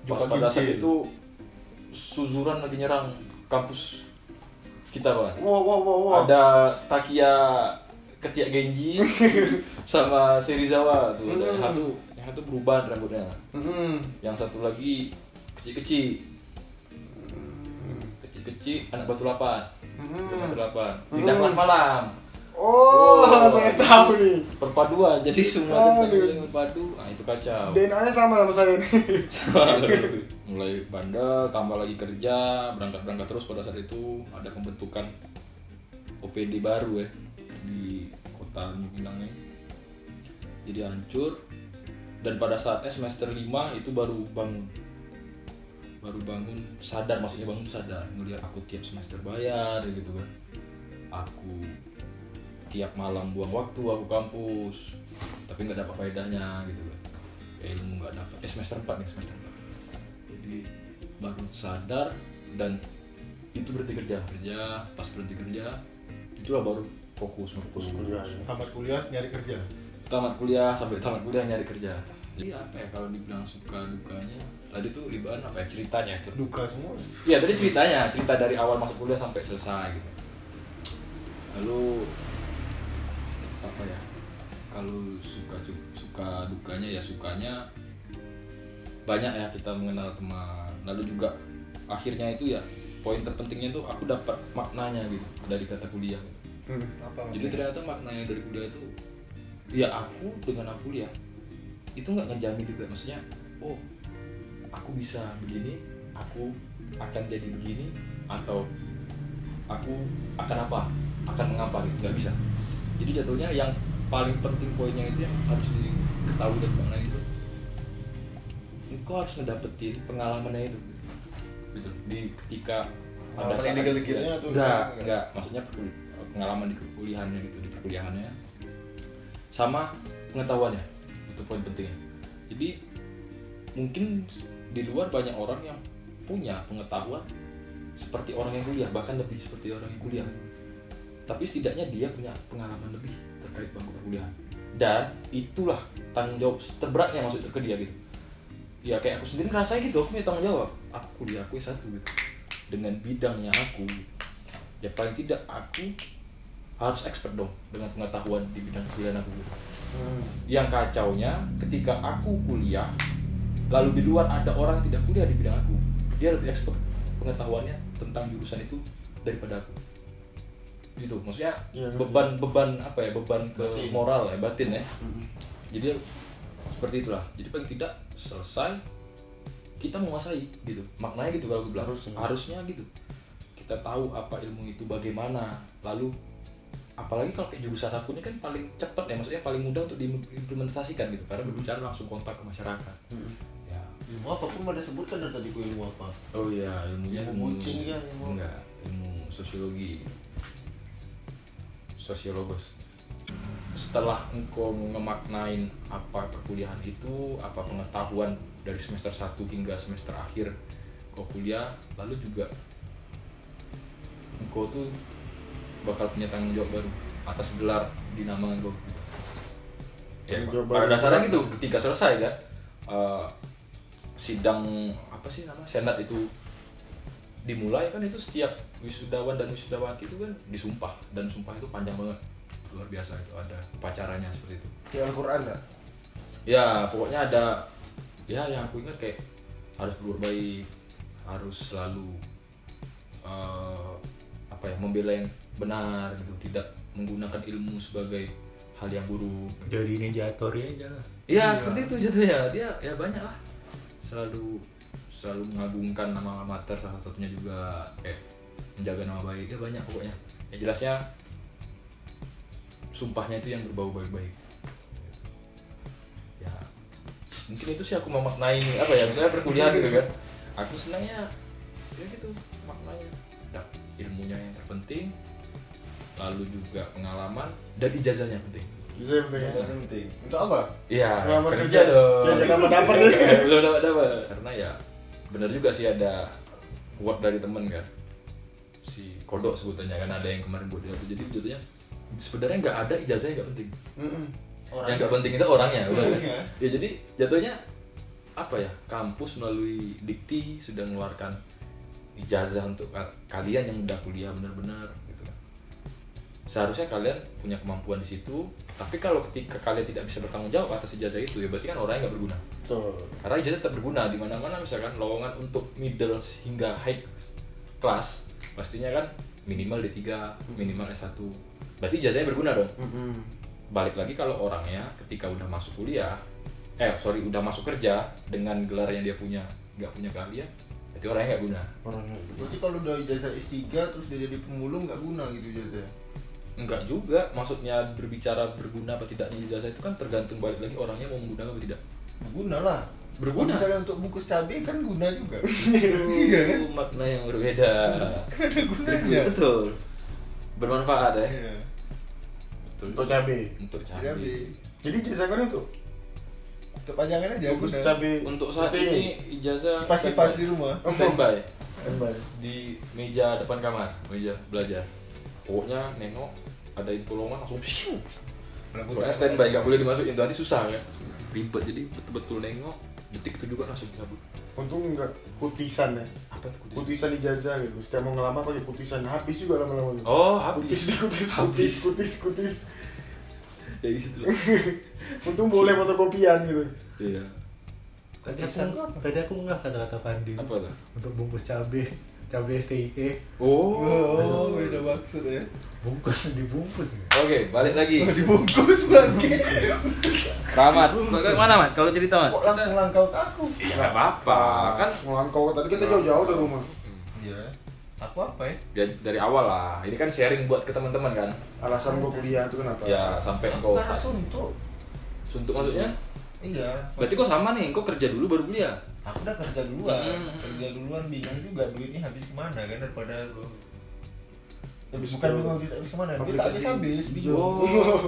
A: pas pada saat itu Suzuran lagi nyerang kampus kita pak.
E: wow wow wow wow
A: ada Takia Ketiak Genji sama Serizawa tuh ada yang satu yang satu berubah rambutnya
E: Mm-mm.
A: yang satu lagi kecil-kecil kecil-kecil anak batu lapan. Anak batu lapan. Pindah kelas malam.
E: Oh,
A: Oh.
E: saya tahu nih.
A: Perpaduan jadi semua yang berpadu nah itu kacau.
E: DNA nya sama sama saya
A: mulai bandel tambah lagi kerja berangkat berangkat terus pada saat itu ada pembentukan OPD baru ya di kota New ini jadi hancur. Dan pada saatnya semester 5 itu baru bangun baru bangun sadar maksudnya bangun sadar ngeliat aku tiap semester bayar gitu kan. Aku tiap malam buang waktu aku kampus tapi nggak dapat faedahnya gitu kan. Ilmu nggak dapat. Eh, semester 4 nih semester 4 jadi baru sadar dan itu berhenti kerja. Kerja pas berhenti kerja itulah baru fokus fokus
E: kuliah ya.
B: Tamat kuliah nyari kerja.
A: tamat kuliah sampai tamat kuliah nyari kerja. Jadi apa ya kalau dibilang suka dukanya tadi tuh ibarat apa ya? Ceritanya
B: Duka semua.
A: Iya tadi ceritanya. Cerita dari awal masuk kuliah sampai selesai gitu. Lalu apa ya? Kalau suka suka dukanya ya sukanya banyak ya kita mengenal teman. Lalu juga akhirnya itu ya poin terpentingnya tuh aku dapat maknanya gitu dari kata kuliah.
E: Hmm.
B: Apa?
A: jadi ternyata maknanya dari kuliah itu ya aku dengan aku kuliah itu nggak ngejamin juga. Maksudnya oh aku bisa begini aku akan jadi begini atau aku akan apa akan mengapa gitu nggak bisa. Jadi jatuhnya yang paling penting poinnya itu yang harus diketahui dan makna itu engkau harus ngedapetin pengalamannya itu. Gitu di ketika
B: Pengalaman
A: saat-
B: illegal-legalnya tuh,
A: enggak
B: enggak?
A: enggak maksudnya pengalaman di kuliahannya gitu di perkuliahannya. Sama pengetahuannya itu poin pentingnya. Jadi mungkin di luar banyak orang yang punya pengetahuan seperti orang yang kuliah bahkan lebih seperti orang yang kuliah. Tapi setidaknya dia punya pengalaman lebih terkait bangku perkuliahan. Dan itulah tanggung jawab terberatnya maksudnya ke dia gitu. Ya kayak aku sendiri rasanya gitu aku punya tanggung jawab. Aku kuliah aku S1 gitu. Dengan bidangnya aku ya paling tidak aku harus expert dong dengan pengetahuan di bidang kuliah aku gitu.
E: Hmm.
A: yang kacaunya ketika aku kuliah lalu di luar ada orang yang tidak kuliah di bidang aku. Dia lebih expert pengetahuannya tentang jurusan itu daripada aku. Gitu. Maksudnya
E: ngerti.
A: beban beban apa ya? Beban ke
B: Batin.
A: moral ya batin ya.
E: Hmm.
A: jadi seperti itulah. Jadi paling tidak selesai kita menguasai gitu. Maknanya gitu kalau gue bilang.
E: Harusnya.
A: harusnya gitu. Kita tahu apa ilmu itu bagaimana. Lalu apalagi kalau kayak jurusan aku ini kan paling cepat ya. Maksudnya paling mudah untuk diimplementasikan gitu. Karena berbicara langsung kontak ke masyarakat. Ya
B: Ilmu apa? Pun ada sebutkan dari tadi ku ilmu apa.
A: oh iya ilmunya
B: Ilmu kucing kan, ilmu-
A: enggak ilmu sosiologi. Sosiologos. Setelah engkau ngemaknain apa perkuliahan itu apa pengetahuan dari semester 1 hingga semester akhir kau kuliah lalu juga engkau tuh bakal punya tanggung jawab baru atas gelar di nama engkau ya, pada dasarnya gitu ketika selesai kan eh, sidang apa sih nama senat itu dimulai kan itu setiap wisudawan dan wisudawati itu kan disumpah dan sumpah itu panjang banget. Luar biasa itu ada upacaranya seperti itu.
B: Kayak Al-Quran enggak?
A: ya pokoknya ada ya yang aku ingat kayak harus berbuat baik harus selalu eh, apa ya membela yang benar gitu tidak menggunakan ilmu sebagai hal yang buruk.
C: Jadi ninjatori aja lah.
A: Iya. seperti itu jatuhnya. Dia ya banyak lah selalu selalu mengagungkan nama amatir salah satunya juga kayak menjaga nama baik ya banyak pokoknya. Ya jelasnya sumpahnya itu yang berbau baik-baik. Ya mungkin itu sih aku memaknai apa ya misalnya perkuliahan gitu kan. Aku senangnya ya gitu maknanya ada ilmunya yang terpenting lalu juga pengalaman dan ijazahnya penting
E: Bisa yang penting.
B: Untuk apa?
A: Iya, kerja,
E: kerja.
A: dong.
E: Jangan dapat dapat ya.
A: Belum dapat dapat. Karena ya benar juga sih ada quote dari temen kan. Si kodok sebutannya kan ada yang kemarin buat dia tuh. Jadi jatuhnya sebenarnya nggak ada ijazahnya nggak penting. Yang nggak penting itu orangnya, udah?
B: Orangnya.
A: Ya jadi jatuhnya apa ya? Kampus melalui dikti sudah mengeluarkan ijazah untuk ka- kalian yang udah kuliah benar-benar. Seharusnya kalian punya kemampuan di situ, tapi kalau ketika kalian tidak bisa bertanggung jawab atas ijazah itu ya berarti kan orangnya nggak berguna.
E: Betul.
A: Karena ijazah tetap berguna di mana-mana misalkan lowongan untuk middle hingga high class pastinya kan minimal D3, minimal S1. Berarti ijazahnya berguna dong. Balik lagi kalau orangnya ketika udah masuk kuliah, eh sorry udah masuk kerja dengan gelar yang dia punya nggak punya keahlian, berarti orangnya nggak guna.
E: Orangnya.
B: Berarti kalau udah ijazah S3 terus dia jadi pemulung nggak guna gitu ijazah.
A: Enggak juga, maksudnya berbicara berguna apa tidaknya ijazah itu kan tergantung balik lagi orangnya mau menggunakan apa tidak.
B: Berguna lah.
A: Berguna.
B: Kalau Misalnya untuk bungkus cabai kan guna juga. iya kan?
A: Itu makna yang berbeda.
B: gunanya.
A: Betul. Bermanfaat ya.
B: Iya.
A: Betul.
E: Untuk cabai.
A: Untuk
B: Cabai.
A: cabai.
E: Jadi jasa kan itu.
B: Kepanjangan aja
E: Bungkus
B: guna.
E: cabai.
A: Untuk saat ini ijazah
B: Pasti pas di rumah.
A: standby
E: Standby.
A: di meja depan kamar, meja belajar. Pokoknya nengok ada info lowongan langsung psiu. Pokoknya standby nggak boleh dimasukin nanti susah kan. Ribet jadi betul-betul nengok detik itu juga langsung cabut.
E: Untung enggak kutisan ya.
A: Apa tuh? kutis?
E: Kutisan ijazah gitu. Setiap mau ngelamar pakai kutisan. Habis juga lama-lama. gitu.
A: Oh,
E: Kutis
A: habis.
E: di kutis, kutis,
A: Habis.
E: kutis, kutis.
A: Ya gitu.
E: Untung boleh fotokopian gitu.
A: Iya.
C: Tadi aku, tadi aku nggak kata-kata Pandi
A: Apa tuh?
C: untuk bungkus cabe, cabe STIE,
A: Oh.
B: Oh, beda maksud ya.
C: bungkus dibungkus. ya.
A: Oke, balik lagi.
B: Oh, dibungkus bangke.
A: Rahmat, mana Mat? Kalau cerita Mat?
B: Kok langsung langkau ke aku?
A: Ya nggak apa-apa, kan
E: Ngelangkau tadi kita jauh-jauh dari rumah.
B: Iya. Aku apa ya?
A: ya dari awal lah. Ini kan sharing buat ke teman-teman kan.
E: Alasan gua kuliah itu kenapa?
A: Ya sampai
B: Karena suntuk.
A: suntuk maksudnya.
B: Iya.
A: Berarti kok sama nih, kok kerja dulu baru kuliah.
B: Aku udah kerja duluan.
A: Hmm.
B: Kerja duluan bingung juga duitnya habis ke mana kan daripada lu.
E: Habis
B: Bukan bingung tidak habis ke mana,
E: aplikasi
B: habis habis bingung.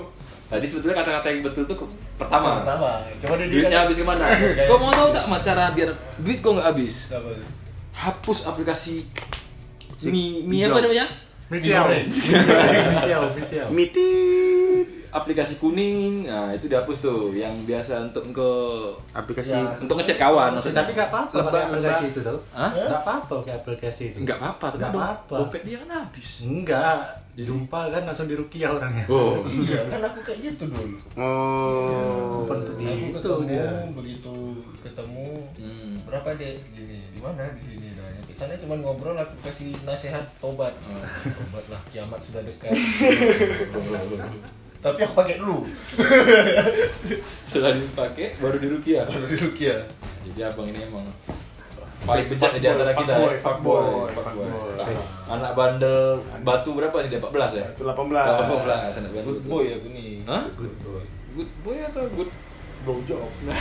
A: Tadi sebetulnya kata-kata yang betul tuh pertama.
B: Pertama, coba dia
A: Duitnya habis ke mana? Kau mau tahu tak cara biar duit kok nggak habis? Hapus aplikasi Mi, Mi apa namanya?
C: Mitiau,
B: Goreng.
C: mitiau, mitiau.
A: Aplikasi kuning, nah itu dihapus tuh, yang biasa untuk engkau
E: Aplikasi
B: Ya.
A: untuk ngecek kawan maksudnya.
C: Tapi nggak apa-apa pakai aplikasi itu tau.
A: Hah?
C: Nggak apa-apa pakai aplikasi itu.
A: Enggak apa-apa, tapi
C: Nggak apa-apa.
A: dompet dia kan habis.
C: Enggak. Jumpa kan langsung dirukiah orangnya.
A: Oh.
B: Iya, kan aku kayak gitu dulu.
D: Oh.
C: Bentuk
B: Aku
C: gitu
B: ketemu,
C: dia.
B: begitu ketemu
A: Hmm.
B: berapa deh gini di mana di sini nah sana cuma ngobrol aku kasih nasihat tobat
A: Oh.
B: tobat lah kiamat sudah dekat tapi aku pakai dulu
A: Setelah dipakai baru dirukiah.
B: baru di Rukia
A: Jadi abang ini emang paling bejat nih di antara kita.
C: Fuckboy,
A: ya.
C: fuckboy,
A: Fuckboy.
C: fuckboy.
A: Anak bandel batu berapa nih? Dia 14 ya?
E: Itu 18.
A: 18 anak bandel.
B: Good boy aku nih.
A: Hah?
C: Good boy.
A: Good boy atau good?
B: Blow job.
A: Nah,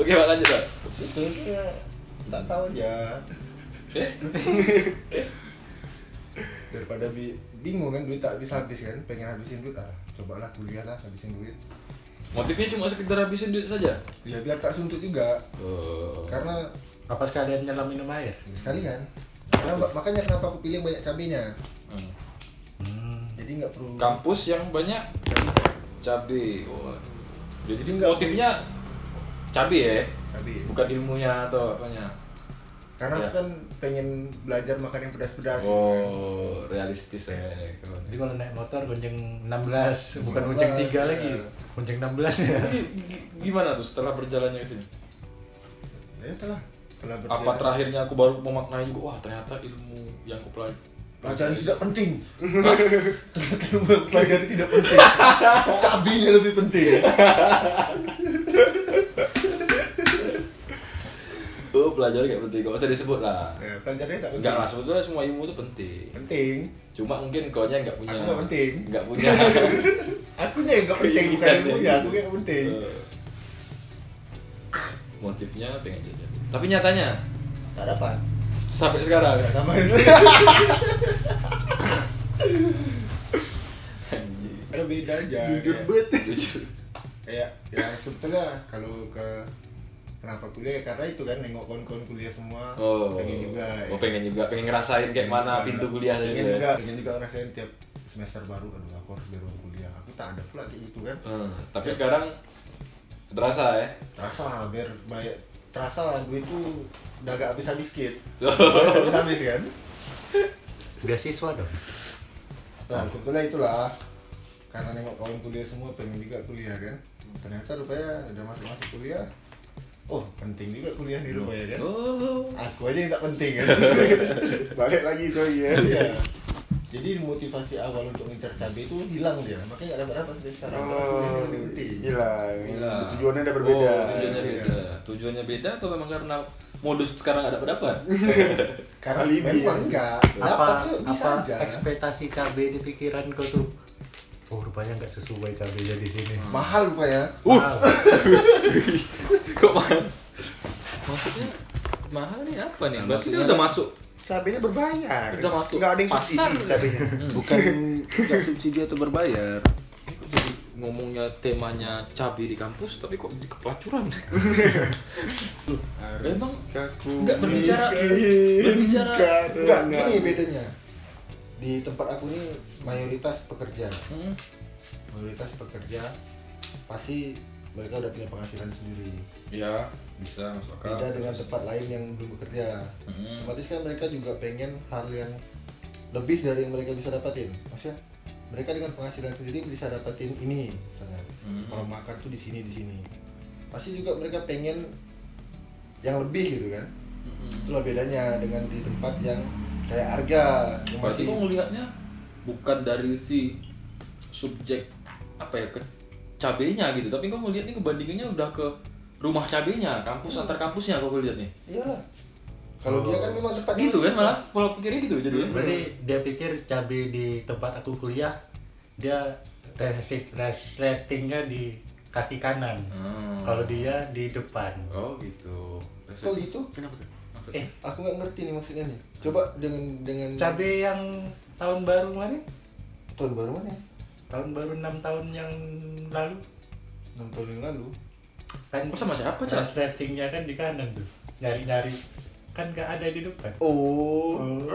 A: Oke, Pak lanjut, Pak.
B: Itu tak tahu aja.
A: Eh?
B: Daripada bi bingung kan duit tak habis habis kan, pengen habisin duit ah. Cobalah kuliah lah habisin duit.
A: Motifnya cuma sekedar habisin duit saja.
B: Ya biar tak suntuk juga.
A: Oh.
B: Karena
C: Apa sekalian nyelam minum air?
B: sekali kan. Karena makanya kenapa aku pilih banyak cabenya.
A: Hmm.
C: Hmm.
B: Jadi nggak perlu
A: Kampus yang banyak
B: cabai.
A: cabe. Oh. Jadi
B: Jadi
A: motifnya cabe ya,
B: Cabai.
A: bukan ilmunya atau apanya.
B: Karena
A: Ya.
B: kan pengen belajar makan yang pedas-pedas. gitu kan.
A: Oh, realistis ya.
C: Jadi kalau naik motor gonceng 16, bukan
B: 16,
C: gonceng 3 lagi.
B: ya.
C: Gonceng 16 ya.
A: Jadi gi- gimana tuh setelah berjalannya ke sini?
B: Ya itulah. Setelah
A: Apa
B: berjalan.
A: terakhirnya aku baru memaknai juga, wah ternyata ilmu yang aku pelajari
B: Pelajari tidak penting. Ternyata ilmu pelajari tidak penting. Cabenya lebih penting.
A: Oh, pelajari gak penting, gak usah disebut lah.
B: Ya, pelajarannya tak penting.
A: Enggak lah, sebetulnya semua ilmu itu penting.
B: Penting.
A: Cuma mungkin kau nya nggak punya.
B: Aku nggak penting.
A: Nggak punya.
B: Akunya yang nggak penting, bukan ilmunya.
A: ya.
B: Aku yang nggak penting.
A: Eh, Motifnya pengen jajan. Tapi nyatanya
B: Tak dapat.
A: sampai sekarang.
B: Tak sama. Beda aja.
E: Jujur bet.
A: Jujur.
B: Kayak ya sebetulnya kalau ke kenapa kuliah karena itu kan nengok kawan-kawan kuliah semua.
A: Oh.
B: pengen juga
A: Oh, pengen juga, pengen ngerasain kayak mana pintu kuliah
B: pengen
A: gitu ya.
B: juga pengen juga ngerasain tiap semester baru aduh aku harus baru kuliah. Aku tak ada pula kayak gitu kan.
A: Hmm, tapi sekarang terasa ya.
B: terasa biar banyak terasa gue itu udah agak habis habis sedikit habis habis kan?
C: Beasiswa dong.
B: nah sebetulnya itulah. Karena nengok kawan kuliah semua pengen juga kuliah kan. Ternyata rupanya udah masuk masuk kuliah oh penting juga kuliah di rupanya kan
A: Oh.
B: aku aja yang tak penting kan
E: Balik lagi itu ya.
B: Iya. jadi motivasi awal untuk ngincar cabai itu hilang dia makanya nggak dapat dapat sampai sekarang
E: Oh,
B: lebih penting
E: hilang.
A: Gila.
E: Tujuannya udah berbeda.
A: Oh, tujuannya beda. Tujuannya beda atau memang karena modus sekarang ada dapat?
B: karena
E: Alibi,
B: memang
E: ya.
B: enggak
C: Apa
B: dapat
C: apa
B: aja
C: ekspektasi cabai di pikiran kau tuh? Oh, rupanya nggak sesuai cabainya di sini.
B: mahal rupanya
C: Mahal.
A: Kok mahal? Maksudnya mahal nih apa nih? Berarti dia udah masuk.
E: Cabenya berbayar.
A: Udah masuk
E: Nggak ada yang
A: pasar.
E: subsidi cabenya.
D: Bukan nggak subsidi atau berbayar.
A: Jadi ngomongnya temanya cabai di kampus tapi kok jadi kepelacuran?
E: Harus
A: Emang nggak berbicara- berbicara-
B: enggak
E: karena-
B: gini bedanya di tempat aku nih mayoritas pekerja
A: Hmm.
B: mayoritas pekerja pasti mereka udah punya penghasilan sendiri
A: Ya, bisa masuk akal.
B: beda dengan tempat lain yang belum bekerja
A: Hmm.
B: otomatis kan mereka juga pengen hal yang lebih dari yang mereka bisa dapatin maksudnya mereka dengan penghasilan sendiri bisa dapatin ini misalnya
A: Hmm.
B: kalau makan tuh di sini di sini pasti juga mereka pengen yang lebih gitu kan
A: Hmm.
B: itulah bedanya dengan di tempat yang kayak harga yang
A: Berarti
B: masih
A: kok ngelihatnya bukan dari si subjek apa ya cabenya gitu, tapi kok ngelihat nih ngebandinginnya udah ke rumah cabenya, kampus antar kampusnya kok lihat nih.
B: iyalah kalau dia kan memang tempat
A: Gitu kan malah pola pikirnya gitu jadi.
C: Berarti dia pikir cabai di tempat aku kuliah dia resletingnya di kaki kanan.
A: Hmm.
C: Kalau dia di depan.
A: Oh gitu.
B: kok gitu
A: Kenapa tuh?
C: Eh,
B: aku nggak ngerti nih maksudnya nih coba dengan dengan
C: cabai yang tahun baru mana?
B: tahun baru mana?
C: Tahun baru 6 tahun yang lalu
B: enam tahun yang lalu
C: kan
A: Oh, sama siapa, Cak?
C: resletingnya kan di kanan tuh. Nyari-nyari kan nggak ada di depan.
B: oh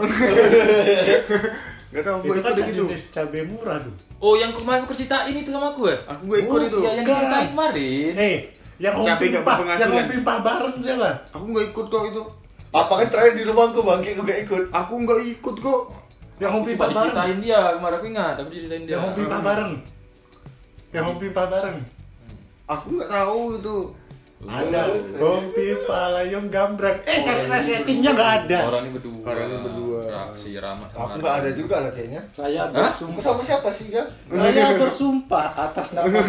E: Nggak tahu, gue
C: itu kan
E: gitu.
C: jenis cabai murah tuh.
A: Oh, yang kemarin aku ceritain itu sama aku ya?
E: Aku nggak ikut
A: Oh,
E: itu.
A: Ya, yang ceritain kemarin.
C: Eh, yang
E: nggak
C: pimpah,
E: berpenghasilan.
C: yang pimpah bareng siapa?
E: Aku nggak ikut kok itu.
B: apa kan terakhir di rumahku bangke aku nggak ikut
E: Aku nggak ikut kok.
C: Yang hobi pimpah bareng.
A: diceritain dia kemarin aku ingat, aku ceritain dia.
C: Yang hobi pimpah bareng. Yang hobi pimpah bareng.
E: Aku nggak tahu itu.
C: Ada hobi pimpah layong gambrang. Eh, karena settingnya nggak ada.
A: Orang ini berdua.
E: Orang ini berdua.
A: Si Rahmat
B: Aku nggak ada juga lah kayaknya.
C: Saya?
B: Kamu sama siapa sih kan?
C: Saya bersumpah atas nama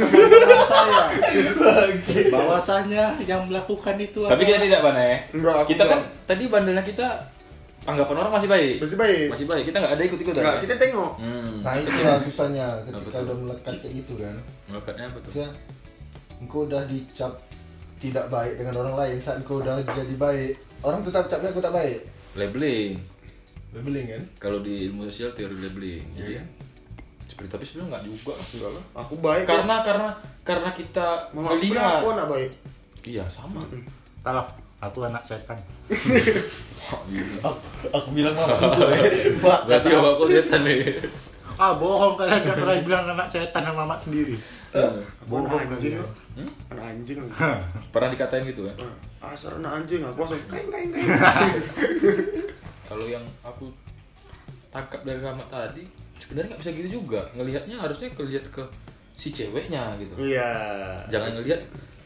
C: saya bahwasanya yang melakukan itu
A: Tapi kita tidak mana ya? Kita kan tadi bandelnya kita anggapan orang masih baik.
E: Masih baik.
A: Masih baik. Kita nggak ada ikut-ikutan.
E: Enggak,
A: ya?
E: kita tengok.
A: Hmm.
B: Nah itulah susahnya
A: Apa
B: ketika udah melekat kayak gitu kan.
A: Melekatnya apa tuh?
B: Engkau udah dicap tidak baik dengan orang lain saat engkau udah jadi baik orang tetap capnya engkau tak baik
A: Labeling.
B: labeling kan
A: Kalau di ilmu sosial teori labeling. Jadi
B: Iya.
A: seperti tapi sebenarnya nggak juga.
E: Enggak lah. Aku baik.
A: Karena karena karena kita
E: Mama aku
A: melihat.
E: aku anak baik.
A: Iya sama.
C: kalau aku anak setan
B: aku, aku bilang mama aku eh mbak
A: Berarti bapak kau setan nih.
C: ah bohong kalian gak pernah bilang anak setan sama mamak sendiri
E: Aku
C: Bohong
E: anak anjing.
C: kalian.
E: kok. Anak anjing. aku.
A: Pernah dikatain gitu kan?
E: Asar anak anjing. Aku langsung kain kain kain.
A: Kalau yang aku tangkap dari Rahmat tadi sebenarnya nggak bisa gitu juga. Ngelihatnya harusnya ngelihat ke si ceweknya gitu.
E: Iya.
A: Jangan ngelihat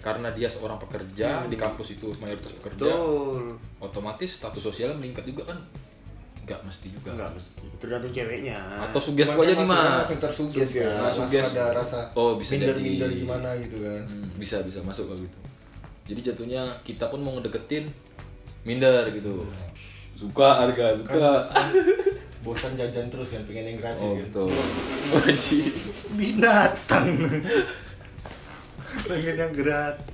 A: karena dia seorang pekerja di kampus itu mayoritas pekerja,
E: Betul.
A: otomatis status sosialnya meningkat juga kan? Nggak mesti juga.
E: Enggak mesti. Tergantung ceweknya.
A: Atau suges
B: Cuman
A: gua aja
B: kan
A: di
B: maksudnya
A: mana?
B: langsung tersuges
E: Suges.
B: kan
A: Nah, suges.
B: ada rasa
A: Oh, bisa
B: minder
A: jadi.
B: minder gimana gitu kan
A: Hmm, bisa bisa masuk kalau gitu. Jadi jatuhnya kita pun mau ngedeketin minder gitu. Suka harga suka.
B: bosan jajan terus kan pengen yang gratis
A: Oh
B: kan
A: betul. Wajib.
C: binatang pengen yang gratis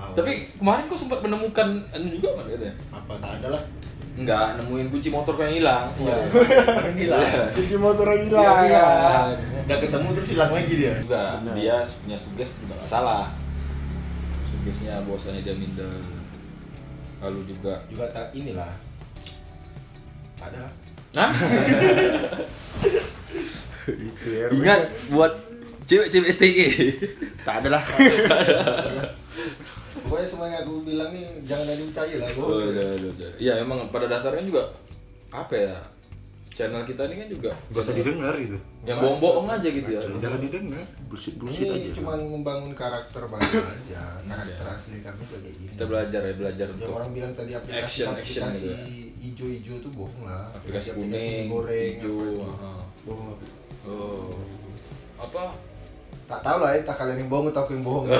B: Awal.
A: Tapi kemarin kok sempat menemukan anu juga kan katanya?
B: apa tak ada lah
A: Enggak, nemuin kunci motor yang hilang.
B: iya orang gila
E: Kunci motor yang
B: Iya,
E: hilang.
B: hilang. udah ketemu terus hilang lagi dia
A: Juga
E: Benar.
A: dia punya suges juga nggak salah. Sugesnya bahwasanya dia minder. Lalu juga
B: juga tak inilah tak ada
A: Hah?
E: Itu ya.
A: Ingat buat cewek-cewek STI.
E: Tak ada lah.
B: pokoknya semua yang aku bilang nih jangan ada yang percaya lah
A: Oh, udah, udah, udah. Iya, emang pada dasarnya juga apa ya? Channel kita ini kan juga
C: gak usah didengar gitu
A: yang bohong-bohong aja gitu ya.
C: jangan didengar
E: Bullshit bullshit
B: ini
E: aja.
B: cuma membangun karakter baru aja karakter asli kami juga kayak gini
A: Kita belajar ya, belajar
B: yang
A: untuk
B: orang bilang tadi aplikasi
A: Action, action
B: aplikasi
A: gitu ya.
B: hijau-hijau tuh bohong lah
A: aplikasi
B: mie
A: kuning,
B: goreng
A: hijau.
B: apa.
E: Bohong.
A: Oh. Apa?
B: Tak tahu lah ya tak kalian yang bohong atau aku yang bohong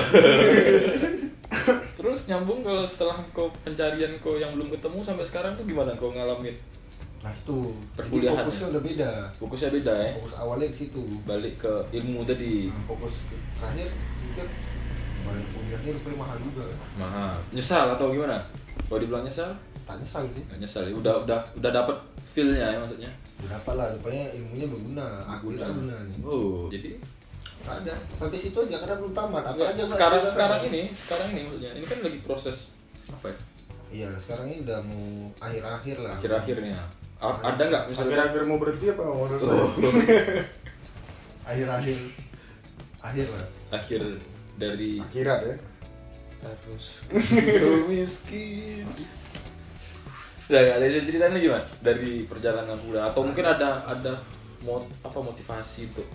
A: Terus nyambung kalau setelah kau pencarian kau yang belum ketemu sampai sekarang tuh gimana kau ngalamin?
B: nah itu jadi
A: Perkuliahan
B: fokusnya udah beda
A: Fokusnya beda ya.
B: fokus awalnya ke situ
A: Balik ke ilmu tadi.
B: Nah, fokus terakhir pikir bayar kuliahnya rupanya mahal juga
A: Mahal. Nyesal atau gimana? Kalau dibilang nyesal?
B: tak nyesal sih
A: Nggak nyesal ya. Udah udah udah dapet feel-nya ya maksudnya.
B: berapa lah rupanya ilmunya berguna aku tidak guna nih
A: Oh, jadi
B: Tak ada. Sampai situ aja karena belum tamat. Apa
A: Enggak,
B: aja
A: sekarang sekarang ini sekarang ini maksudnya. Ini kan lagi proses apa ya?
B: Iya sekarang ini udah mau akhir-akhir lah.
A: Akhir-akhirnya A- ada nggak misalnya?
E: Akhir-akhir mau berhenti apa? Mau selesai?
B: akhir-akhir. Akhir lah.
A: Akhir dari
E: Akhirat ya.
A: harus kau miskin. Udah nggak ada ceritanya gimana dari perjalanan kuliah atau mungkin ada ada mot apa motivasi untuk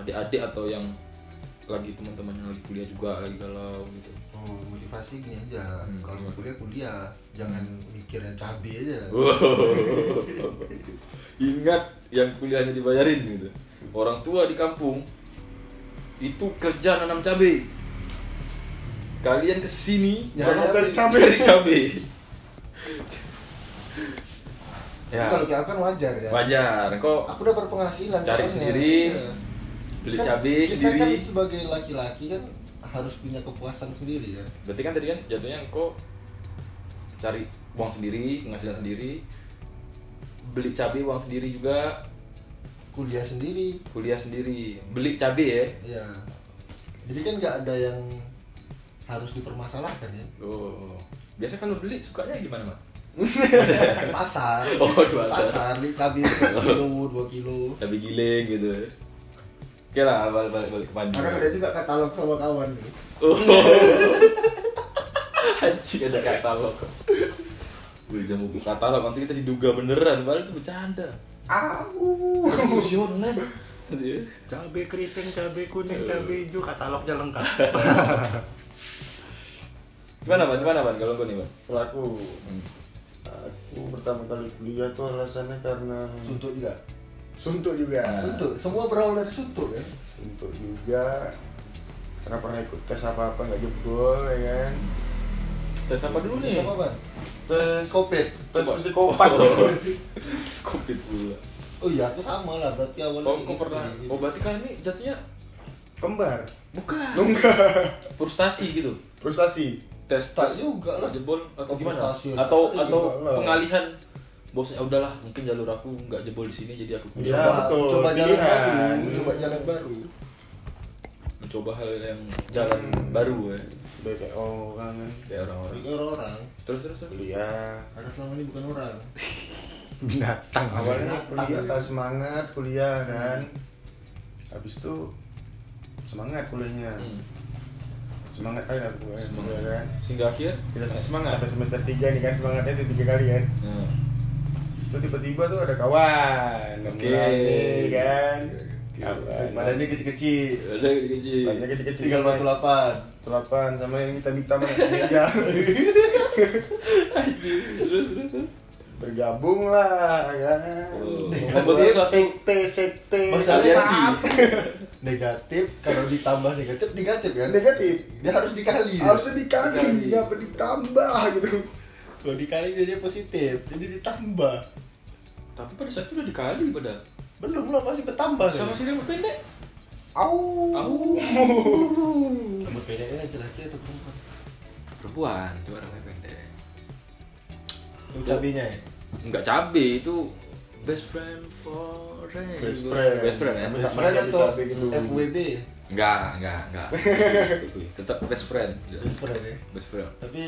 A: adik-adik atau yang lagi teman-teman yang lagi kuliah juga lagi galau gitu
B: oh motivasi gini aja
A: Hmm.
B: kalau mau kuliah kuliah jangan mikirnya cabai aja
A: Ingat yang kuliahnya dibayarin gitu. Orang tua di kampung itu kerja nanam cabai. Kalian ke sini
B: Nyari
A: dari
B: cabai.
A: Dari cabai. ya,
B: kalau aku kan wajar ya
A: wajar. Kok
B: aku udah berpenghasilan
A: Cari sendiri,
B: Iya.
A: Beli
B: Kan
A: cabai
B: kita
A: sendiri.
B: kan sebagai laki-laki kan harus punya kepuasan sendiri kan
A: Berarti kan tadi kan jatuhnya kok cari uang sendiri, penghasilan sendiri, beli cabai uang sendiri juga,
B: kuliah sendiri
A: kuliah sendiri, beli cabai ya.
B: ya jadi kan nggak ada yang harus dipermasalahkan ya
A: Oh, biasa kalau beli sukanya gimana, Mak?
B: pasar
A: Oh, di pasar.
B: beli cabai satu kilo dua kilo
A: Cabai giling gitu. Oke lah, balik balik balik ke Panji.
B: kadang ada juga katalog sama kawan nih
A: Oh. Anjing ada katalog. Wih, jangan buku katalog nanti kita diduga beneran, padahal itu bercanda.
B: Au.
A: Fusionan. Gitu ya.
C: cabai keriting cabai kuning cabai hijau katalognya lengkap
A: Gimana, Ban? Gimana, Ban? Kalau kau nih, Ban?
E: Pelaku.
A: Hmm.
E: Aku pertama kali kuliah tuh alasannya karena
B: Suntuk juga.
E: Suntuk juga.
B: Suntuk. Semua berawal dari suntuk kan.
E: Suntuk juga. Karena pernah ikut tes apa-apa nggak jebol ya kan.
A: tes apa dulu nih
B: Sama Ban?
E: Tes
B: Covid.
E: tes psikopat.
A: covid pula
B: Oh iya, aku sama lah. Berarti awalnya.
A: oh kok
B: gitu,
A: pernah oh berarti kan ini jatuhnya
E: Kembar.
A: bukan
E: Enggak.
A: frustasi gitu
E: Frustasi.
A: tes
B: Tak
A: tes
B: juga lah.
A: jebol atau gimana atau
B: Ada
A: atau
E: lah.
A: pengalihan bosnya "Ah, udahlah mungkin jalur aku nggak jebol di sini jadi aku
E: Iya,
B: Coba,
E: betul.
B: coba jalan baru. Coba jalan baru.
A: mencoba hal yang jalan
E: Hmm.
A: baru ya
E: BPO kan
A: kayak orang-orang
B: Ini orang.
A: terus terus terus
E: kuliah.
B: Ada selama ini bukan orang.
C: binatang
E: Awalnya kuliah tak semangat kuliah kan. Habis itu semangat kuliahnya.
A: Hmm.
E: Semangat aja aku ya,
A: Semangat.
E: kan.
A: sehingga akhir
E: Kita
A: masih semangat
E: sampai semester 3 nih kan semangatnya itu tiga kali kan. Habis itu tiba-tiba tuh ada kawan,
A: Oke.
E: kan.
B: Badannya kecil-kecil.
A: ada kecil
E: Badannya kecil-kecil
B: Tinggal
E: sama
B: batu lapan.
E: sama yang hitam-hitam di meja. Bergabung lah kan.
A: Oh. Satu-
E: sekte sekte sesat.
B: negatif kalau ditambah negatif negatif kan
E: negatif.
B: dia harus dikali dia.
E: Harusnya dikali, nggak perlu ditambah gitu.
B: kalau dikali jadi positif jadi ditambah
A: tapi pada saat itu udah dikali pada.
B: Belum lah masih bertambah
A: sama si rambut pendek.
E: Au.
A: Au.
B: rambut pendeknya laki-laki atau perempuan?
A: Perempuan cuma rambut pendek.
B: Yang cabenya ya?
A: Nggak cabe itu best friend forever.
E: Best friend.
A: best friend ya.
B: Best friend
E: kayak
B: atau
E: gitu.
B: FWB
A: nggak nggak nggak tetap best friend.
B: Best friend ya.
A: Best friend.
B: Tapi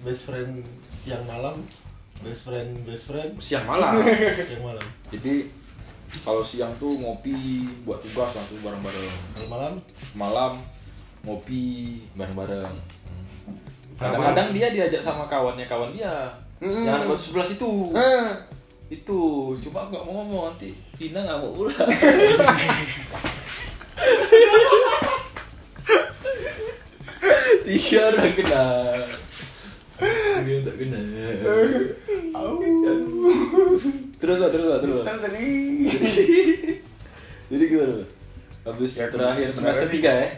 B: best friend siang malam best friend best friend.
A: Siang malam.
B: Siang malam.
A: Jadi kalau siang tuh ngopi buat tugas langsung bareng-bareng.
B: Kalau malam?
A: Malam ngopi bareng-bareng. Kadang-kadang dia diajak sama kawannya kawan dia.
E: Mm-mm.
A: yang anak sebelah situ.
E: Ah,
A: itu cuma aku nggak mau ngomong nanti Tina nggak mau pulang. Tiga orang kena dia tak kena terus lah terus lah terus lah.
E: Tadi.
A: jadi gimana habis
E: Ya,
A: terakhir semester tiga ya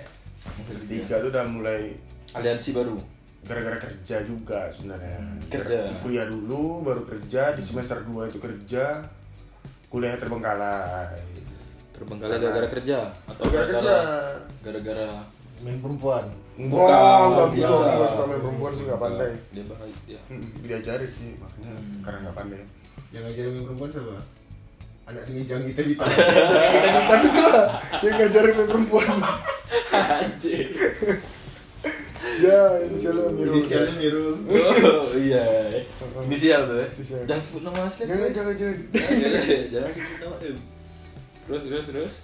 E: Tiga tuh udah mulai
A: aliansi baru
E: gara-gara kerja juga sebenarnya.
A: kerja.
E: Kuliah dulu, baru kerja di semester 2 itu kerja. Kuliah terbengkalai.
A: terbengkalai gara-gara kerja atau
E: Gara-gara kerja.
A: gara-gara
B: main perempuan
E: Enggak,
A: Bukan,
E: enggak gitu. Enggak. Suka main perempuan sih enggak pandai.
A: dia baik dia
E: Hmm, Diajarin sih makanya karena enggak pandai.
B: yang ngajarin main perempuan siapa? Anak sini jangan kita di
E: Tapi itu lah yang ngajarin main perempuan.
A: anjir
E: ya, inisialnya Mirul.
B: inisialnya Mirul.
A: Oh iya. Inisial tuh ya
E: Inisial.
A: jangan sebut nama asli.
E: Jangan, jangan, jangan.
A: jangan jangan sebut nama terus terus terus.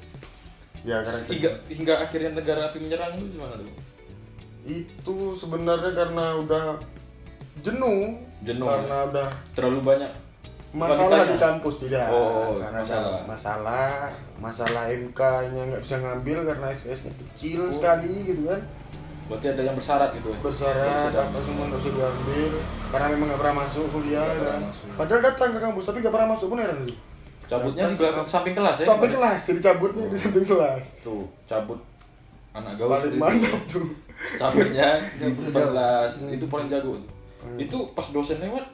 E: Ya karena
A: hingga hingga akhirnya negara api menyerang itu gimana tuh
E: itu sebenarnya karena udah jenuh,
A: Jenuh,
E: karena udah
A: terlalu banyak
E: masalah
A: Wanitanya?
E: di kampus tidak
A: Oh,
E: karena
A: masalah.
E: masalah masalah MK nya nggak bisa ngambil karena SKS nya kecil
A: Oh.
E: sekali gitu kan.
A: Berarti ada yang bersyarat gitu ya?
E: Bersyarat apa semua nggak bisa diambil karena memang nggak pernah masuk kuliah
A: pernah
E: kan.
A: masuk.
E: padahal datang ke kampus tapi nggak pernah masuk pun heran sih.
A: Cabutnya di belakang samping kelas ya?
E: Sampai kelas jadi cabutnya di samping kelas.
A: Tuh cabut anak gaul
E: paling mantap tuh
A: cabutnya di
E: Hmm.
A: itu paling jago. Tuh. itu pas dosen lewat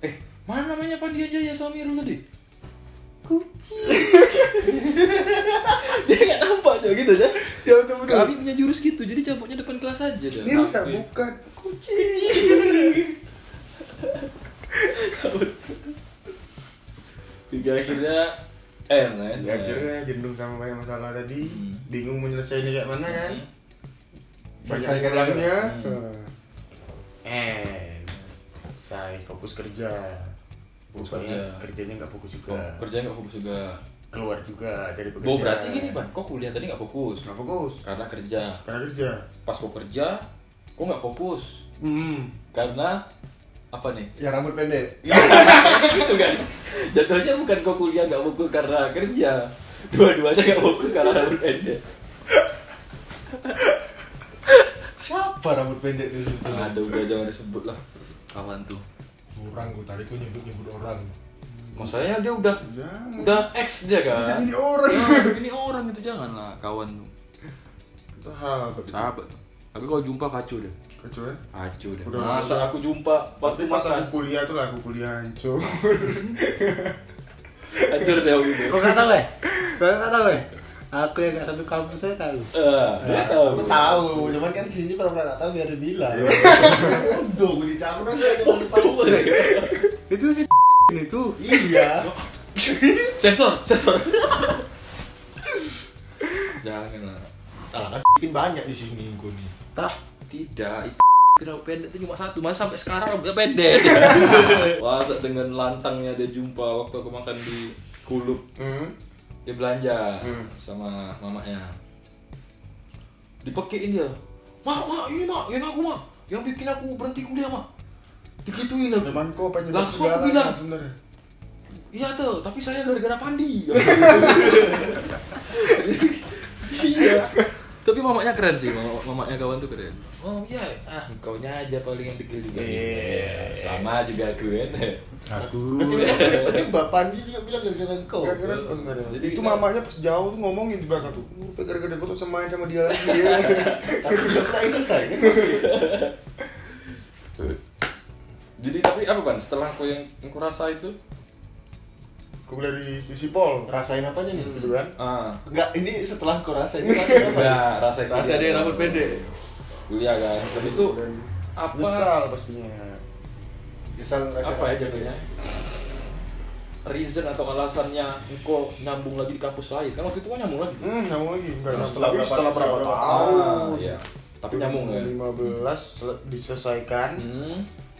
A: eh mana namanya Pandi aja ya sama Mirul tadi? Kucing dia nggak nampak aja gitu ya.
E: Ya betul betul.
A: Kami punya jurus gitu jadi cabutnya depan kelas aja
E: udah
A: Tapi-
E: bukan. Kucing
A: hingga akhirnya M kan
E: ya akhirnya jenuh sama banyak masalah tadi
A: Hmm.
E: bingung menyelesaikannya kayak mana kan?
A: Hmm.
E: Banyak
B: Selesaikan
E: ulangnya
A: Hmm.
E: eh saya fokus kerja
A: Fokus kerja.
E: kerjanya nggak fokus juga
A: Oh, kerja nggak fokus juga
E: keluar juga dari pekerjaan
A: Oh berarti gini pan, kok kuliah tadi nggak fokus
E: nggak fokus
A: karena kerja.
E: karena kerja
A: Pas kok kerja, kok nggak fokus
E: hmm.
A: karena apa nih?
B: yang rambut pendek
A: gitu kan? Jatuhnya bukan kok kuliah nggak fokus karena kerja, dua-duanya nggak fokus karena rambut pendek.
B: siapa rambut pendek di situ
A: Ada udah jangan disebut lah kawan tuh.
B: Kurang gue tadi gue nyebut-nyebut orang.
A: Masalahnya dia udah
E: Jangan.
A: udah ex dia kan.
E: Ini orang.
A: Nah, ini orang itu jangan lah kawan tuh.
E: Sahabat. itu.
A: Sahabat. Tapi kalau jumpa kacau deh.
E: Kacau ya?
A: Kacau deh.
E: Udah
A: Masa aku jumpa waktu
E: pas
A: makan.
E: aku kuliah tuh lah aku kuliah hancur.
A: Hancur deh waktu itu.
C: Tahu ya? Kau nggak tahu ya? Aku yang nggak satu kampus saya tahu.
A: Eh, dia tahu.
B: Aku tahu, cuman kan di sini kalau nggak tahu biar dibilang. Bodoh, gue dicampur aja kalau tahu.
C: Itu sih itu.
B: Iya.
A: Sensor, sensor. Jangan lah.
B: Alah kan bikin banyak di sini gue nih.
C: Tak.
A: Tidak, itu rambut pendek itu cuma satu, mana sampai sekarang rambutnya pendek. Masa dengan lantangnya dia jumpa waktu aku makan di Kulup,
E: Hmm.
A: Dia belanja
E: Hmm.
A: sama mamanya. Dipakein dia. Mak, mak, ini mak, yang aku mak, yang bikin aku berhenti kuliah mak. Digituin aku.
E: Teman kau pengen
A: Langsung aku bilang.
E: sebenarnya.
A: Iya tuh, tapi saya gara-gara Pandi. iya. Tapi mamanya keren sih, mama, mamanya kawan tuh keren. Oh iya, ah kaunya aja paling yang degil juga.
E: Iya.
A: Sama juga aku kan.
C: Aku.
B: Tapi Mbak Panji juga bilang gara-gara engkau.
E: Gara-gara enggak.
A: Jadi
E: itu
A: kita-
E: mamanya pas jauh tuh ngomongin di belakang tuh. "Oh, gara-gara gue tuh semain sama dia lagi.
B: Tapi udah pernah selesai kan?
A: Jadi tapi apa ban? Setelah kau yang yang kau rasa itu,
E: Gue dari sisi Pol.
B: Rasain apanya nih?
E: Gitu kan.
A: ah,
B: Enggak, ini setelah kau rasain ini rasain apa?
A: ya rasa itu.
B: Rasa dia rambut pendek.
A: Kuliah kan. Habis itu apa?
E: Nyesal pastinya.
B: Misal
A: Apa ya jatuhnya? Reason atau alasannya engkau nyambung lagi di kampus lain? Kan waktu itu kan nyambung lagi.
E: Hmm, nyambung lagi. Enggak,
B: Nah, setelah berapa-
E: setelah berapa
B: berapa
E: tahun?
A: Ah, iya. Tapi nyambung ya.
E: 15 sel- diselesaikan.
A: Hmm.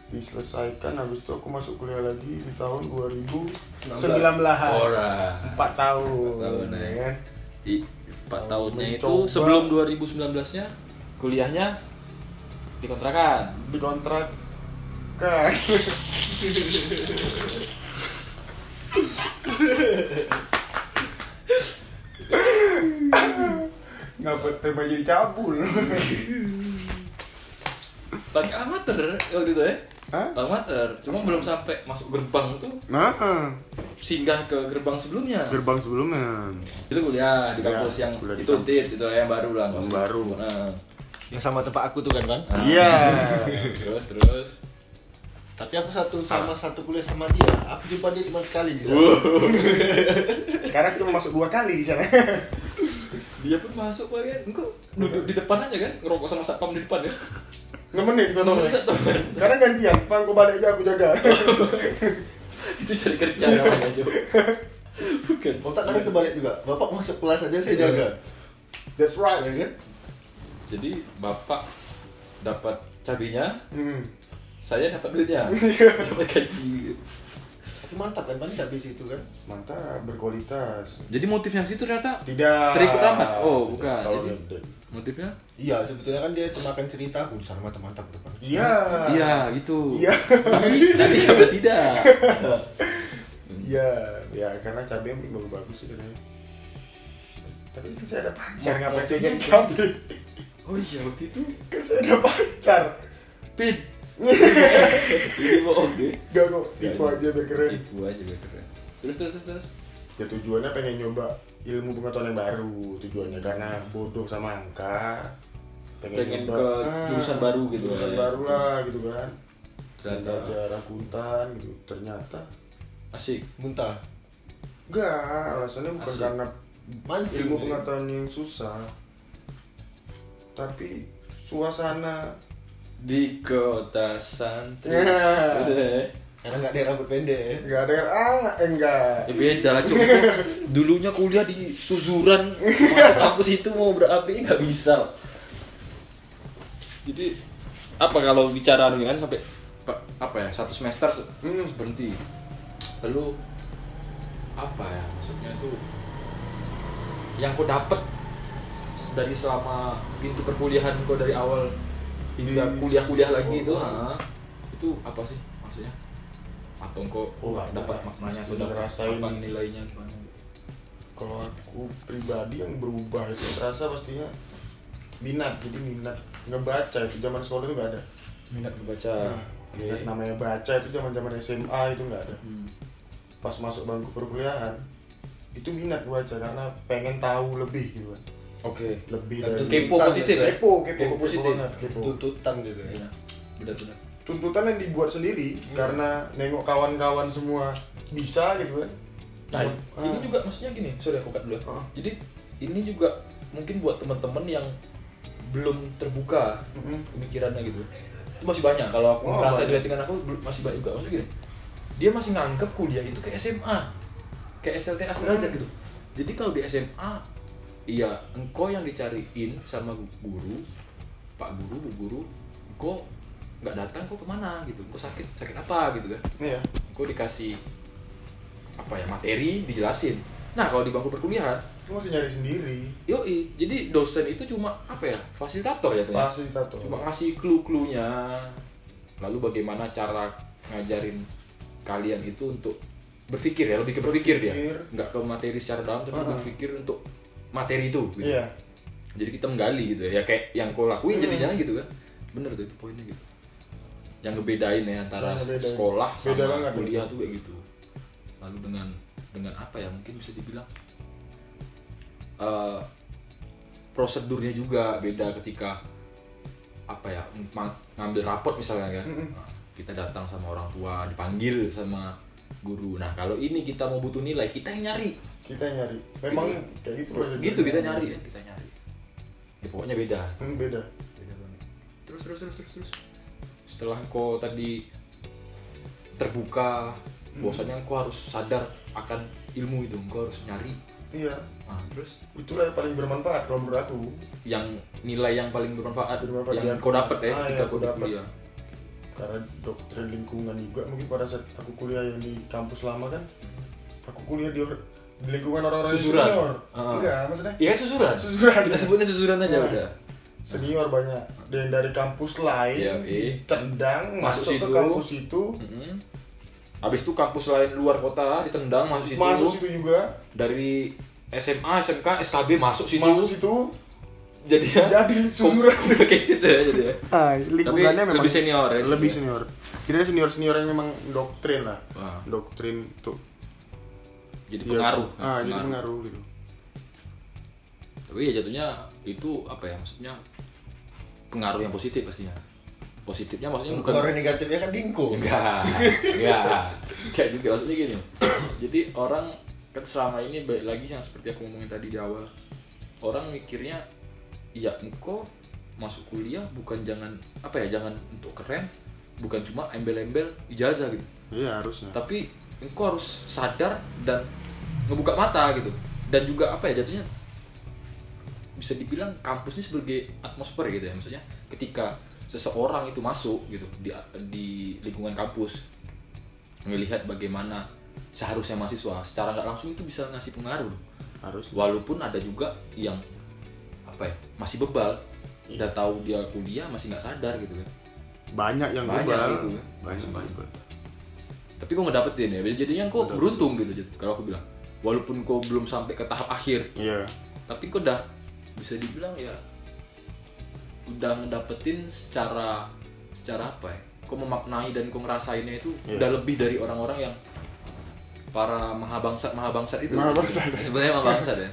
E: Diselesaikan habis itu aku masuk kuliah lagi di tahun 2019.
A: Ora.
E: 4 tahun.
A: Empat tahun, ya.
E: ya kan?
A: Di 4 tahunnya itu sebelum 2019-nya kuliahnya dikontrakan.
E: Dikontrak kan. Ngapa tema jadi cabul?
A: Pakai amater waktu itu ya.
E: Hah?
A: Amater, cuma belum sampai masuk gerbang tuh
E: Nah,
A: singgah ke gerbang sebelumnya.
E: gerbang sebelumnya.
A: Itu kuliah di
E: Ya,
A: kampus yang
E: kuliah di
A: itu tit itu yang baru lah.
E: Yang baru.
A: Nah,
B: Yang sama tempat aku tuh kan?
A: Ah.
E: Iya.
A: terus terus.
B: Tapi aku satu sama satu kuliah sama dia. Aku jumpa dia cuma sekali di sana.
E: Karena cuma masuk dua kali di sana.
A: Dia pun masuk pak kan, engkau duduk di depan aja kan, ngerokok sama satpam di depan ya.
E: Nemenin sana.
A: Nemenin satpam.
E: Karena gantian, pang kau balik aja aku jaga.
A: itu cari kerja namanya Jo. Bukan.
B: Otak kalian kebalik juga. Bapak masuk kelas aja saya jaga.
E: That's right ya kan?
A: Jadi bapak dapat cabenya,
E: Hmm.
A: saya dapat duitnya. dapat gaji.
B: Tapi mantap kan Ban cabai situ kan?
E: Mantap, berkualitas.
A: Jadi motifnya situ ternyata
E: Tidak.
A: terikut amat. Oh, bukan.
B: Kalau
A: Jadi
B: dia-
A: motifnya?
B: Iya, sebetulnya kan dia makan cerita aku di sana mantap mantap depan.
E: Iya.
A: Iya, gitu.
E: Iya.
A: Nanti kabar tidak.
E: Iya, ya karena cabai yang bagus bagus sih katanya. Tapi kan saya ada pacar, ngapain jadi cabai?
A: Oh iya, waktu itu
E: Kan saya ada pacar.
A: pin. Ini bohong deh.
E: Gak kok, tipu aja biar keren.
A: Tipu aja biar keren. Terus terus terus.
E: Ya tujuannya pengen nyoba ilmu pengetahuan yang baru tujuannya karena bodoh sama angka
A: Pengen
E: nyoba,
A: ke
E: ah,
A: jurusan baru gitu
E: jurusan
A: ya.
E: baru lah gitu kan
A: Ternyata
E: belajar akuntan gitu ternyata
A: asik.
B: Muntah.
E: enggak alasannya bukan
A: Asik.
E: karena
B: Mancing.
E: ilmu pengetahuan yang susah tapi suasana
A: Di kota santri.
E: Ya.
B: Karena nggak ada rambut pendek.
E: enggak ada yang ah enggak
A: Ya beda lah cuma dulunya kuliah di Suzuran masuk kampus itu mau berapi nggak bisa jadi apa kalau bicara anu kan sampai pa- apa ya satu semester se-
E: Hmm.
A: berhenti lalu apa ya maksudnya tuh yang kau dapat dari selama pintu perkuliahan kau dari awal hingga kuliah-kuliah lagi itu
E: Oh.
A: ah, itu apa sih maksudnya? Atau kau
E: Oh,
A: dapat maknanya atau dapat
E: ngerasain.
A: apa nilainya gimana?
E: Kalau aku pribadi yang berubah itu terasa pastinya minat jadi minat ngebaca itu zaman sekolah itu nggak ada.
A: Minat membaca
E: Nah, Minat namanya baca itu zaman zaman SMA itu nggak ada.
A: Hmm.
E: pas masuk bangku perkuliahan itu minat baca karena pengen tahu lebih gitu kan
A: Oke.
E: lebih
B: Dan
E: dari
A: Kepo positif ya?
E: kepo kepo,
A: Kepo
E: kepo
A: positif.
E: kepo.
B: tuntutan gitu ya
A: Iya. Benar-benar.
E: tuntutan yang dibuat sendiri karena nengok kawan-kawan semua bisa gitu kan
A: Nah,
E: Ah.
A: ini juga maksudnya gini, sorry aku cut dulu. ya.
E: Ah.
A: Jadi ini juga mungkin buat teman-teman yang belum terbuka
E: Mm-mm.
A: pemikirannya gitu. Itu masih banyak kalau aku
E: Oh,
A: merasa dilihat dengan aku masih banyak juga. Maksudnya gini, dia masih nganggap kuliah itu kayak SMA, kayak SLTA sederajat gitu. Jadi kalau di SMA, iya engkau yang dicariin sama guru, pak guru, bu guru, engkau nggak datang, kok ke mana gitu? Engkau sakit, sakit apa gitu kan?
E: iya
A: Engkau dikasih apa ya materi dijelasin. Nah kalau di bangku perkuliahan,
E: lu masih nyari sendiri
A: yoi, jadi dosen itu cuma apa ya fasilitator ya ya?
E: fasilitator
A: cuma ngasih clue-cluenya lalu bagaimana cara ngajarin kalian itu untuk berpikir ya lebih ke berpikir dia
E: Berpikir.
A: nggak ke materi secara dalam tapi
E: Ah.
A: berpikir untuk materi itu gitu.
E: iya
A: jadi kita menggali gitu ya Ya kayak yang kau lakuin
E: Hmm.
A: jadinya gitu kan bener tuh itu poinnya gitu yang ngebedain ya antara
E: Yang ngebedain.
A: sekolah
E: Beda
A: sama
E: banget,
A: kuliah tuh kayak gitu lalu dengan dengan apa ya mungkin bisa dibilang eh, prosedurnya juga beda ketika apa ya ngambil rapot misalnya kan
E: Mm-mm.
A: kita datang sama orang tua dipanggil sama guru nah kalau ini kita mau butuh nilai kita yang nyari
E: kita nyari. Memang kayak gitu prosedurnya.
A: gitu kita nyari ya kita nyari. Ya pokoknya beda.
E: Hmm, beda.
A: Beda banget. terus terus terus terus terus. Setelah kau tadi terbuka bahwasanya kau harus sadar akan ilmu itu. Kau harus nyari.
E: Iya.
A: Nah, terus?
E: Itulah yang paling bermanfaat kalau menurut aku.
A: Yang nilai yang paling bermanfaat,
E: Bermanfaat
A: yang
E: yang-
A: kau dapat ya
E: Ah,
A: ketika kau
E: dapat.
A: kuliah.
E: Karena doktrin lingkungan juga mungkin pada saat aku kuliah yang di kampus lama kan aku kuliah di, di lingkungan orang-orang yang
A: Susuran.
E: senior
A: Ah.
E: enggak maksudnya
A: iya susuran
E: Susuran.
A: kita sebutnya susuran aja
E: Nah.
A: udah
E: senior banyak dan dari kampus lain
A: Iya, iya.
E: tendang
A: Masuk
E: masuk, ke
A: situ.
E: kampus itu
A: Mm-mm. habis itu kampus lain luar kota ditendang masuk situ
E: masuk situ juga
A: dari SMA SMK SKB masuk situ
E: masuk situ
A: jadi ya
E: jadi susuran
A: complicated ya jadi ya
E: ah, lingkungannya
A: Tapi
E: memang
A: lebih senior ya,
E: lebih
A: sih.
E: senior kita senior senior yang memang doktrin lah
A: Wah,
E: doktrin tuh
A: jadi
E: Iya.
A: pengaruh.
E: Ah jadi pengaruh. gitu.
A: Tapi ya jatuhnya itu apa ya maksudnya pengaruh yang positif pastinya. Positifnya maksudnya bukan
B: Kalau negatifnya kan dingko.
A: enggak enggak. Enggak juga maksudnya gini. Jadi orang kan selama ini baik lagi yang seperti aku ngomongin tadi di awal. Orang mikirnya ya engkau masuk kuliah bukan jangan apa ya jangan untuk keren bukan cuma embel-embel ijazah gitu.
E: Iya harusnya.
A: Tapi engkau harus sadar dan ngebuka mata gitu. Dan juga apa ya jatuhnya bisa dibilang kampus ini sebagai atmosfer gitu ya. Maksudnya ketika seseorang itu masuk gitu di di lingkungan kampus melihat bagaimana seharusnya mahasiswa secara nggak langsung itu bisa ngasih pengaruh.
E: Harus.
A: Walaupun ada juga yang apa ya masih bebal udah tahu dia kuliah masih nggak sadar gitu kan.
E: Banyak yang
A: Banyak
E: global
A: gitu kan.
E: banyak
A: Banyak. Tapi kok ngedapetin ya jadinya kok
E: Ngedapetin.
A: beruntung gitu kalau aku bilang walaupun kau belum sampai ke tahap akhir
E: iya
A: tapi kau udah bisa dibilang ya udah ngedapetin secara secara apa ya kau memaknai dan kau ngerasainnya itu
E: Iya.
A: udah lebih dari orang-orang yang para mahabangsat mahabangsat itu
E: Mahabangsat.
A: sebenarnya mahabangsat ya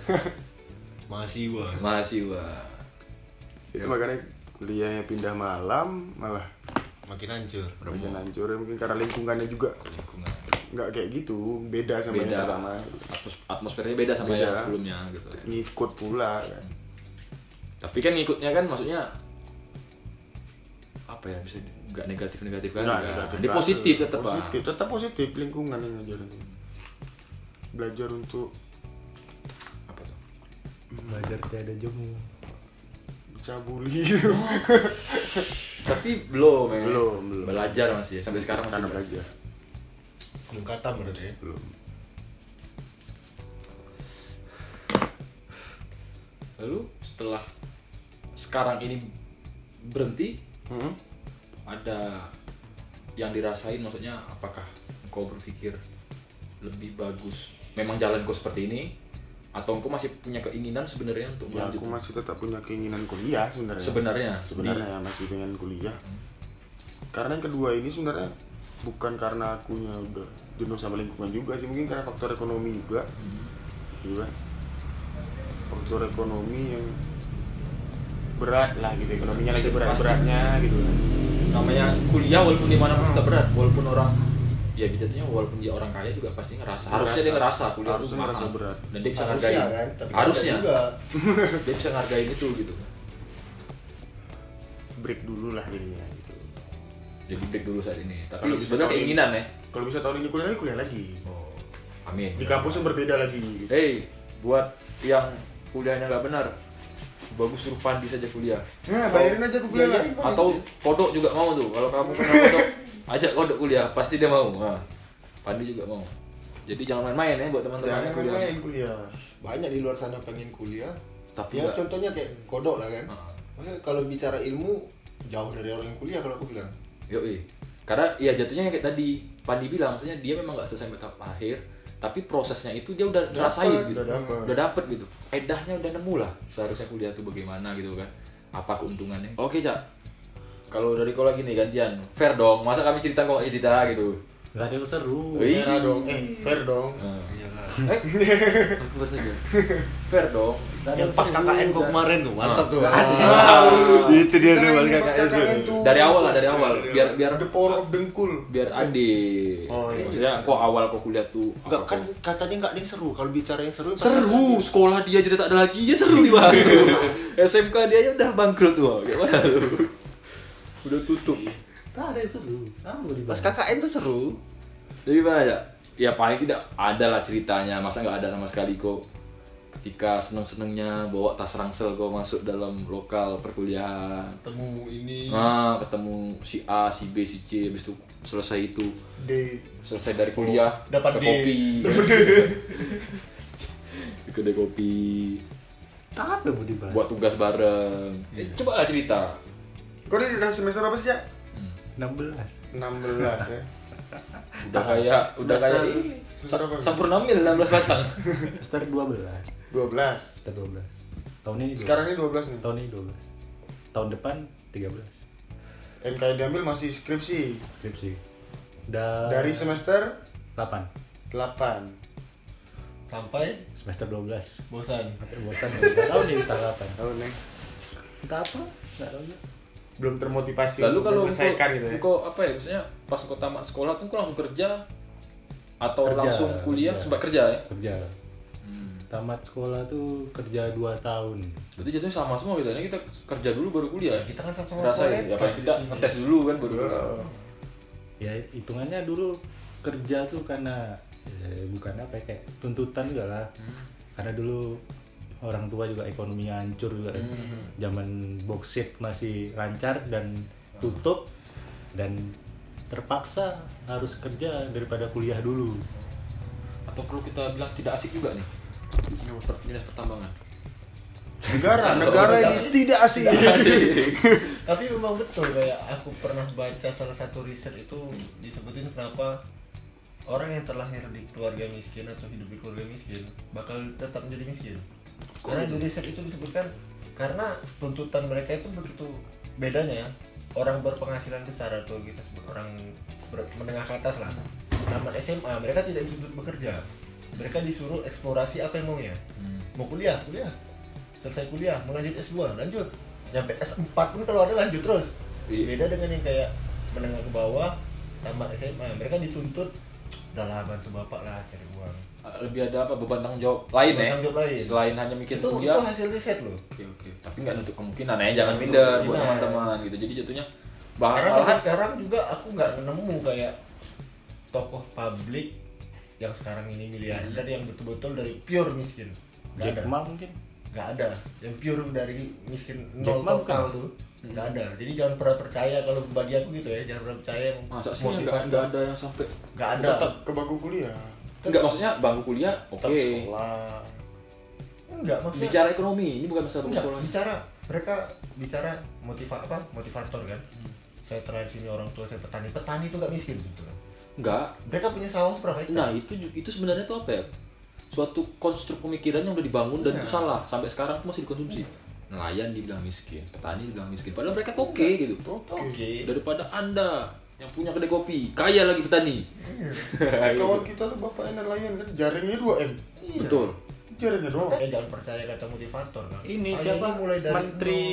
B: Mahasiswa.
A: mahasiswa
E: itu makanya kuliahnya pindah malam malah
B: Makin hancur.
E: makin hancur ya mungkin karena lingkungannya juga
A: lingkungan
E: nggak kayak gitu beda sama
A: beda
E: yang pertama
A: Atmos- atmosfernya beda sama
E: Beda.
A: yang sebelumnya gitu ya.
E: ngikut pula kan
A: tapi kan ngikutnya kan maksudnya apa ya bisa di- nggak negatif negatif kan
E: Nggak,
A: nggak.
E: negatif
A: positif tetap Pak.
E: positif tetap positif lingkungan yang ngajarin belajar untuk
A: apa tuh
C: belajar tiada jemu
E: dicabuli
A: tapi belum ya
E: Belum, belum.
A: belajar masih ya sampai sekarang masih
E: karena
A: belajar.
B: Belum kata berarti ya.
E: belum
A: lalu setelah sekarang ini berhenti
E: Hmm?
A: ada yang dirasain maksudnya apakah engkau berpikir lebih bagus memang jalan kau seperti ini atau engkau masih punya keinginan sebenarnya untuk
E: ya
A: melanjut
E: aku masih tetap punya keinginan kuliah sebenarnya.
A: Sebenarnya?
E: Sebenarnya masih pengen kuliah. Karena yang kedua ini sebenarnya bukan karena akunya udah jenuh sama lingkungan juga sih mungkin karena faktor ekonomi juga. Gitu kan. Faktor ekonomi yang berat lah gitu ekonominya lagi berat beratnya gitu kan.
A: Namanya kuliah walaupun di mana pun tetap berat walaupun orang ya jatuhnya walaupun dia orang kaya juga pasti ngerasa harusnya dia ngerasa kuliah itu
E: Harusnya
A: mahal
E: ngerasa berat.
A: dan dia bisa
B: harusnya
A: ngargain.
B: kan? Tapi
A: harusnya.
B: juga.
A: Dia bisa ngargain itu gitu.
E: Break dulu lah jadinya gitu.
A: Jadi break dulu saat ini. Tapi
E: Kalau bisa
A: sebenarnya
E: ini-
A: keinginan ya.
E: kalau bisa tahun ini kuliah lagi kuliah lagi.
A: Oh amin.
E: Di kampus yang berbeda lagi gitu.
A: hey buat yang kuliahnya nggak benar bagus suruh pandi saja kuliah.
E: Nah bayarin aja kuliah.
A: Atau kodok juga mau tuh kalau kamu kenal kodok ajak kodok kuliah pasti dia mau nah, pandi juga mau jadi jangan main-main ya buat teman-teman
E: jangan
A: yang kuliah
E: main kuliah
B: banyak di luar sana pengen kuliah
A: tapi
B: ya
A: nggak-
B: contohnya kayak kodok lah kan
A: Ah.
B: Maksudnya kalau bicara ilmu jauh dari orang yang kuliah kalau aku bilang
A: Yoi. Karena ya jatuhnya kayak tadi Pandi bilang, maksudnya dia memang nggak selesai tahap akhir, tapi prosesnya itu dia udah ngerasain gitu.
E: udah dapet.
A: Udah dapet gitu. Edahnya udah nemu lah seharusnya kuliah tuh bagaimana gitu kan. Apa keuntungannya? Oke, Cak. Kalau dari kau lagi nih gantian, fair dong. Masa kami cerita kok nggak cerita gitu.
C: nggak ada yang seru
A: Wih.
E: fair dong eh fair dong
A: Nah.
B: iyalah
A: Eh, aku fair saja. Fair dong.
D: Yang pas. KKN kok kemarin tuh, mantap tuh.
E: itu dia tuh
B: Nah, pas KKN tuh.
A: Dari awal lah, dari awal. Biar biar
E: the power of dengkul
A: biar adik.
E: Oh, iya.
A: Maksudnya kok awal kok kuliah tuh
D: Enggak kan katanya enggak ada yang seru. Kalau bicara yang seru
A: seru sekolah dia jadi tak ada lagi ya seru nih bang SMK dia aja udah bangkrut tuh gimana tuh udah tutup.
C: Nggak ada yang seru. Di
D: Pas KKN tuh seru.
A: jadi gimana ya ya paling tidak ada lah ceritanya. Masa nggak ada sama sekali kok? Ketika seneng senengnya bawa tas rangsel kok masuk dalam lokal perkuliahan.
B: Ketemu ini.
A: Nah ketemu si A si B si C. Habis itu selesai itu.
E: D.
A: Selesai dari kuliah
E: dapat
A: ke
E: D.
A: kopi. Ke kedai kopi.
C: Apa mau dibahas?
A: Buat tugas bareng. Eh, coba lah cerita
E: kau ini udah semester apa sih ya
C: 16
E: 16 ya.
A: Udah kayak udah kayak
C: Semester-
A: ini. sampurna mil 16 batang
C: semester 12
E: 12
C: semester 12 tahun ini 12.
E: sekarang ini 12 nih?
C: Tahun ini 12 tahun depan 13
E: MK yang diambil masih skripsi?
C: Skripsi. Udah
E: dari semester?
C: 8
E: 8
B: sampai?
C: Semester 12
B: bosan.
C: Bosan. Nggak tahu nih kita kapan.
E: Tahun nih.
C: Kita apa nggak tahu. ya
E: belum termotivasi
A: lalu kalau
E: menyelesaikan gitu ya.
A: engkau apa ya misalnya pas engkau tamat sekolah tuh engkau langsung kerja atau
C: Kerja,
A: langsung kuliah
C: kerja.
A: sempat kerja ya?
C: Kerja. Tamat sekolah tuh kerja 2 tahun.
A: Berarti jatuhnya sama semua gitu ya kita kerja dulu baru kuliah.
B: Kita kan sama-sama
A: rasain
B: kuliah.
A: ya paling tidak ngetes dulu kan baru kuliah.
C: ya hitungannya dulu kerja tuh karena eh, bukan apa ya, kayak tuntutan juga lah. Karena dulu orang tua juga ekonominya hancur juga. Kan. zaman boksit masih lancar dan tutup dan terpaksa harus kerja daripada kuliah dulu.
A: Atau perlu kita bilang tidak asik juga nih? Dinas pertambangan.
E: Negara negara ini tidak asing
B: tapi memang betul kayak aku pernah baca salah satu riset itu disebutin kenapa orang yang terlahir di keluarga miskin atau hidup di keluarga miskin bakal tetap menjadi miskin karena di riset itu disebutkan karena tuntutan mereka itu begitu bedanya ya. Orang berpenghasilan besar atau kita sebut orang ber- menengah ke atas lah. Tamat SMA mereka tidak dituntut bekerja. Mereka disuruh eksplorasi apa yang mau ya mau kuliah? Kuliah. Selesai kuliah mau lanjut S2 lanjut. Nyampe S4 pun kalau ada lanjut terus.
A: Iya.
B: beda dengan yang kayak menengah ke bawah tamat SMA mereka dituntut udahlah bantu bapak lah cari uang
A: lebih ada apa? Beban tanggung jawab lain ya?
B: Tanggung jawab lain.
A: selain hanya mikir
B: itu, itu
A: kuliah
B: hasil riset loh.
A: Oke oke. Tapi nggak nutup kemungkinan ya jangan minder buat teman-teman gitu. Jadi jatuhnya bahkan
B: karena
A: malahan
B: sekarang juga aku nggak nemu kayak tokoh publik yang sekarang ini miliarder yang betul-betul dari pure miskin. Nggak
C: Jack
B: ada.
C: Ma mungkin?
B: Nggak ada. Yang pure dari miskin nol total tuh nggak ada. Jadi jangan pernah percaya kalau bagi aku gitu ya jangan pernah percaya yang
A: masa sih nggak ada yang sampai
B: nggak ada.
E: tetap ke bangku kuliah
A: nggak maksudnya bangku kuliah oke.
E: Tetap sekolah.
B: Enggak maksudnya
A: bicara ekonomi ini bukan masalah bangku
B: enggak
A: sekolah
B: bicara mereka bicara motiva apa motivator kan? Saya terakhir sini orang tua saya petani petani itu nggak miskin sebetulnya.
A: Nggak
B: mereka punya sawah berapa hektar
A: nah itu itu sebenarnya tuh apa ya? Suatu konstruk pemikiran yang udah dibangun dan
B: Iya.
A: itu salah. Sampai sekarang masih dikonsumsi. Nelayan dibilang miskin petani dibilang miskin. Padahal mereka tuh oke gitu.
B: Oke.
A: Daripada anda yang punya kedai kopi kaya lagi petani
E: Kawan kita tuh bapaknya nelayan kan jaringnya 2 M.
A: betul
E: Jaringnya doang.
B: eh jangan percaya kata motivator kan
C: Ini
B: Kalian
C: siapa?
B: tuh mulai dari
C: Menteri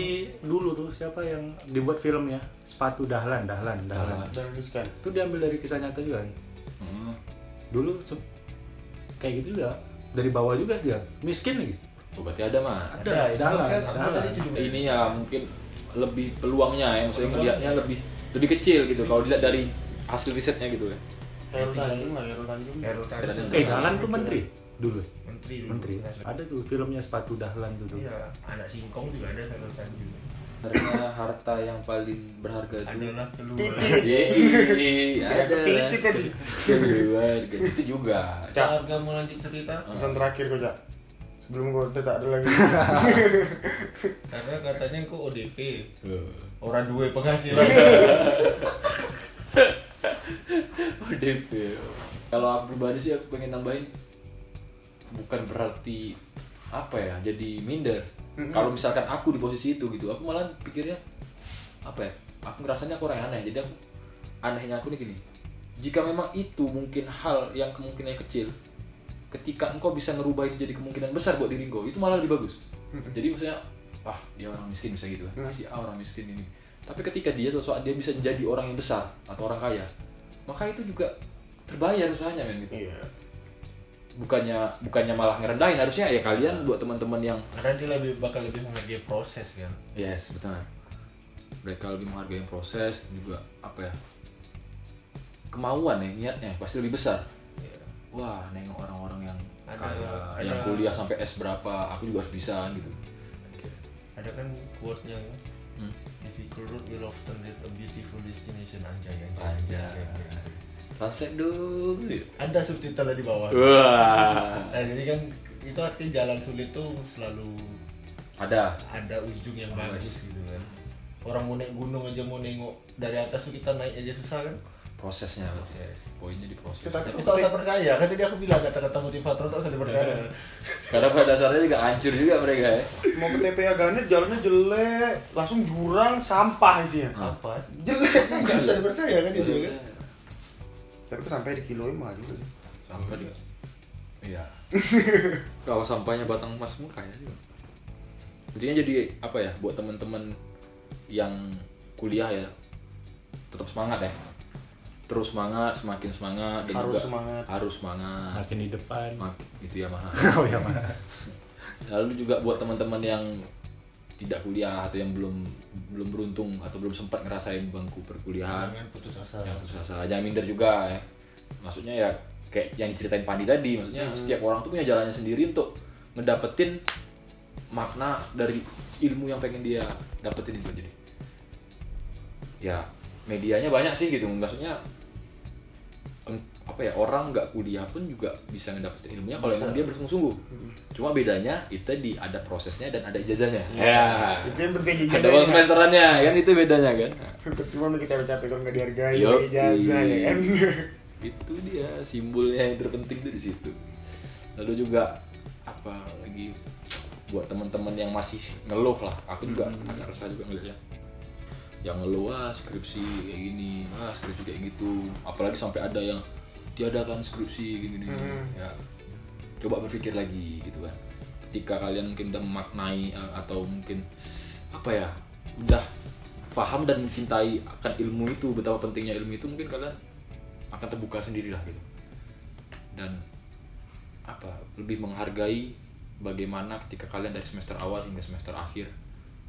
C: dulu tuh siapa yang dibuat filmnya? Sepatu Dahlan, Dahlan, Dahlan.
A: Dahlan.
E: Miskan.
C: Itu diambil dari kisah nyata juga. nih.
A: Hmm.
C: Dulu kayak gitu juga. Dari bawah juga dia. Miskin lagi.
A: Oh, berarti ada mah
B: ada
C: Ada,
B: tadi itu juga.
A: ini ya mungkin lebih peluangnya ya maksudnya ngelihatnya lebih lebih kecil gitu kalau dilihat dari hasil risetnya gitu ya
E: Herul Tanjung lah, Herul Tanjung.
B: Tanjung.
C: Eh, Dahlan tuh menteri dulu.
B: menteri dulu.
C: Menteri. Ada tuh filmnya Sepatu Dahlan tuh.
B: iya anak singkong juga ada Herul Tanjung
A: karena harta yang paling berharga itu
B: adalah keluar
A: Yeay, ada keluarga itu juga
B: Cak, kamu lanjut cerita
E: Pesan terakhir kok, Cak. Sebelum gue udah tak ada lagi.
B: karena katanya kok ODP
A: Eh,
B: orang dua penghasilan.
A: ODP kalau aku pribadi sih aku pengen nambahin bukan berarti apa ya jadi minder. Kalau misalkan aku di posisi itu gitu aku malah pikirnya apa ya aku ngerasanya aku orang yang aneh. Jadi aku anehnya aku nih gini jika memang itu mungkin hal yang kemungkinannya kecil ketika engkau bisa ngerubah itu jadi kemungkinan besar buat diri engkau itu malah lebih bagus. Jadi maksudnya ah dia orang miskin bisa gitu kan. Si A orang miskin ini. Tapi ketika dia suatu saat dia bisa jadi orang yang besar atau orang kaya maka itu juga terbayar usahanya men gitu.
E: Iya.
A: bukannya bukannya malah ngerendahin harusnya ya kalian buat teman-teman yang
B: karena dia lebih bakal lebih menghargai proses kan?
A: Yes betul mereka lebih menghargai proses dan juga apa ya kemauan ya niatnya pasti lebih besar. Wah nengok orang-orang yang
B: Ada-
A: kaya
B: ada-
A: yang kuliah sampai S berapa aku juga harus bisa gitu.
B: Ada kan quote-nya kan
A: Hmm.
B: difficult road will often lead a beautiful destination anjay anjay,
A: Anjay. translate dong
B: ada subtitle di bawah.
A: Wah.
B: Nah jadi kan itu artinya jalan sulit tuh selalu
A: ada.
B: ada ujung yang
A: Oh,
B: bagus
A: yes.
B: gitu kan. Orang mau naik gunung aja mau nengok dari atas tuh kita naik aja susah kan
A: prosesnya.
B: Yes.
A: poinnya di proses.
E: Kita-
B: tapi tak usah percaya. Kan tadi aku bilang kata-kata motivator tak usah dipercaya.
A: Karena pada dasarnya juga hancur juga mereka ya.
E: Mau ke TPA Ganet jalannya jelek, langsung jurang, sampah isinya.
B: apa
E: Jelek
B: nggak
E: juga.
B: usah dipercaya kan itu kan?
E: Tapi kok sampai di kiloin mahal juga sih.
A: sampai di iya. Kalau sampahnya batang emas semua kaya juga. Intinya jadi apa ya buat teman-teman yang kuliah ya tetap semangat ya terus semangat semakin semangat dan
E: Harus
A: juga
E: semangat.
A: harus semangat.
C: Makin di depan.
A: Mak- itu ya mahal
C: Oh ya
A: lalu juga buat teman-teman yang tidak kuliah atau yang belum belum beruntung atau belum sempat ngerasain bangku perkuliahan.
B: Jangan putus asa.
A: Yang putus asa. Jangan minder juga ya. Maksudnya ya kayak yang diceritain Pandi tadi maksudnya setiap orang tuh punya jalannya sendiri untuk ngedapetin makna dari ilmu yang pengen dia dapetin itu jadi. Ya medianya banyak sih gitu. Maksudnya apa ya orang nggak kuliah pun juga bisa ngedapetin ilmunya kalau emang dia bersungguh-sungguh. Cuma bedanya itu di ada prosesnya dan ada ijazahnya. Ya.
E: Itu yang penting
A: ada uang semesterannya kan? Itu bedanya kan?
E: Cuma kita capek-capek kalau nggak dihargai,
A: Yo,
E: pakai ijazah ya kan.
A: itu dia simbolnya yang terpenting tuh di situ. Lalu juga apa lagi? Buat teman-teman yang masih ngeluh lah. Aku juga agak resah juga ngeliatnya. Yang ngeluh ah skripsi kayak gini ah skripsi kayak gitu. Apalagi sampai ada yang tiadakan skripsi gini gini
E: Hmm.
A: ya. Coba berpikir lagi gitu kan. Ketika kalian mungkin udah memaknai atau mungkin apa ya udah paham dan mencintai akan ilmu itu betapa pentingnya ilmu itu mungkin kalian akan terbuka sendirilah gitu. Dan apa lebih menghargai bagaimana ketika kalian dari semester awal hingga semester akhir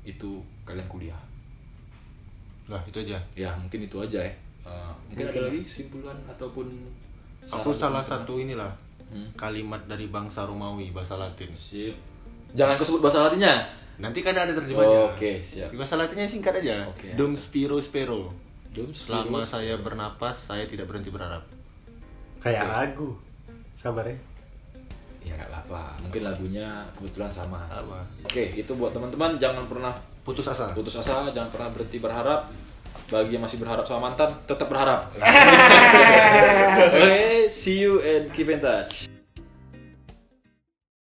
A: itu kalian kuliah.
D: Lah itu aja.
A: ya mungkin itu aja ya Uh, mungkin ada lagi? simpulan ataupun
D: Aku salah satu inilah
A: Hmm.
D: kalimat dari bangsa Romawi bahasa Latin.
A: Sip. Jangan kau sebut bahasa latinnya.
D: Nanti kan ada terjemahnya.
A: Oke, siap.
D: Di bahasa Latinnya singkat aja.
A: Oke.
D: Dum spiro spero.
A: Dum
D: Selama
A: spirus.
D: saya bernapas, saya tidak berhenti berharap.
C: Kayak
A: Oke.
C: lagu. Sabar ya.
A: Ya nggak apa-apa. Mungkin lagunya kebetulan sama.
D: Sama.
A: Oke, itu buat teman-teman jangan pernah
D: Putus asa.
A: putus asa, jangan pernah berhenti berharap. Bagi yang masih berharap sama mantan, tetap berharap. Oke, see you and keep in touch.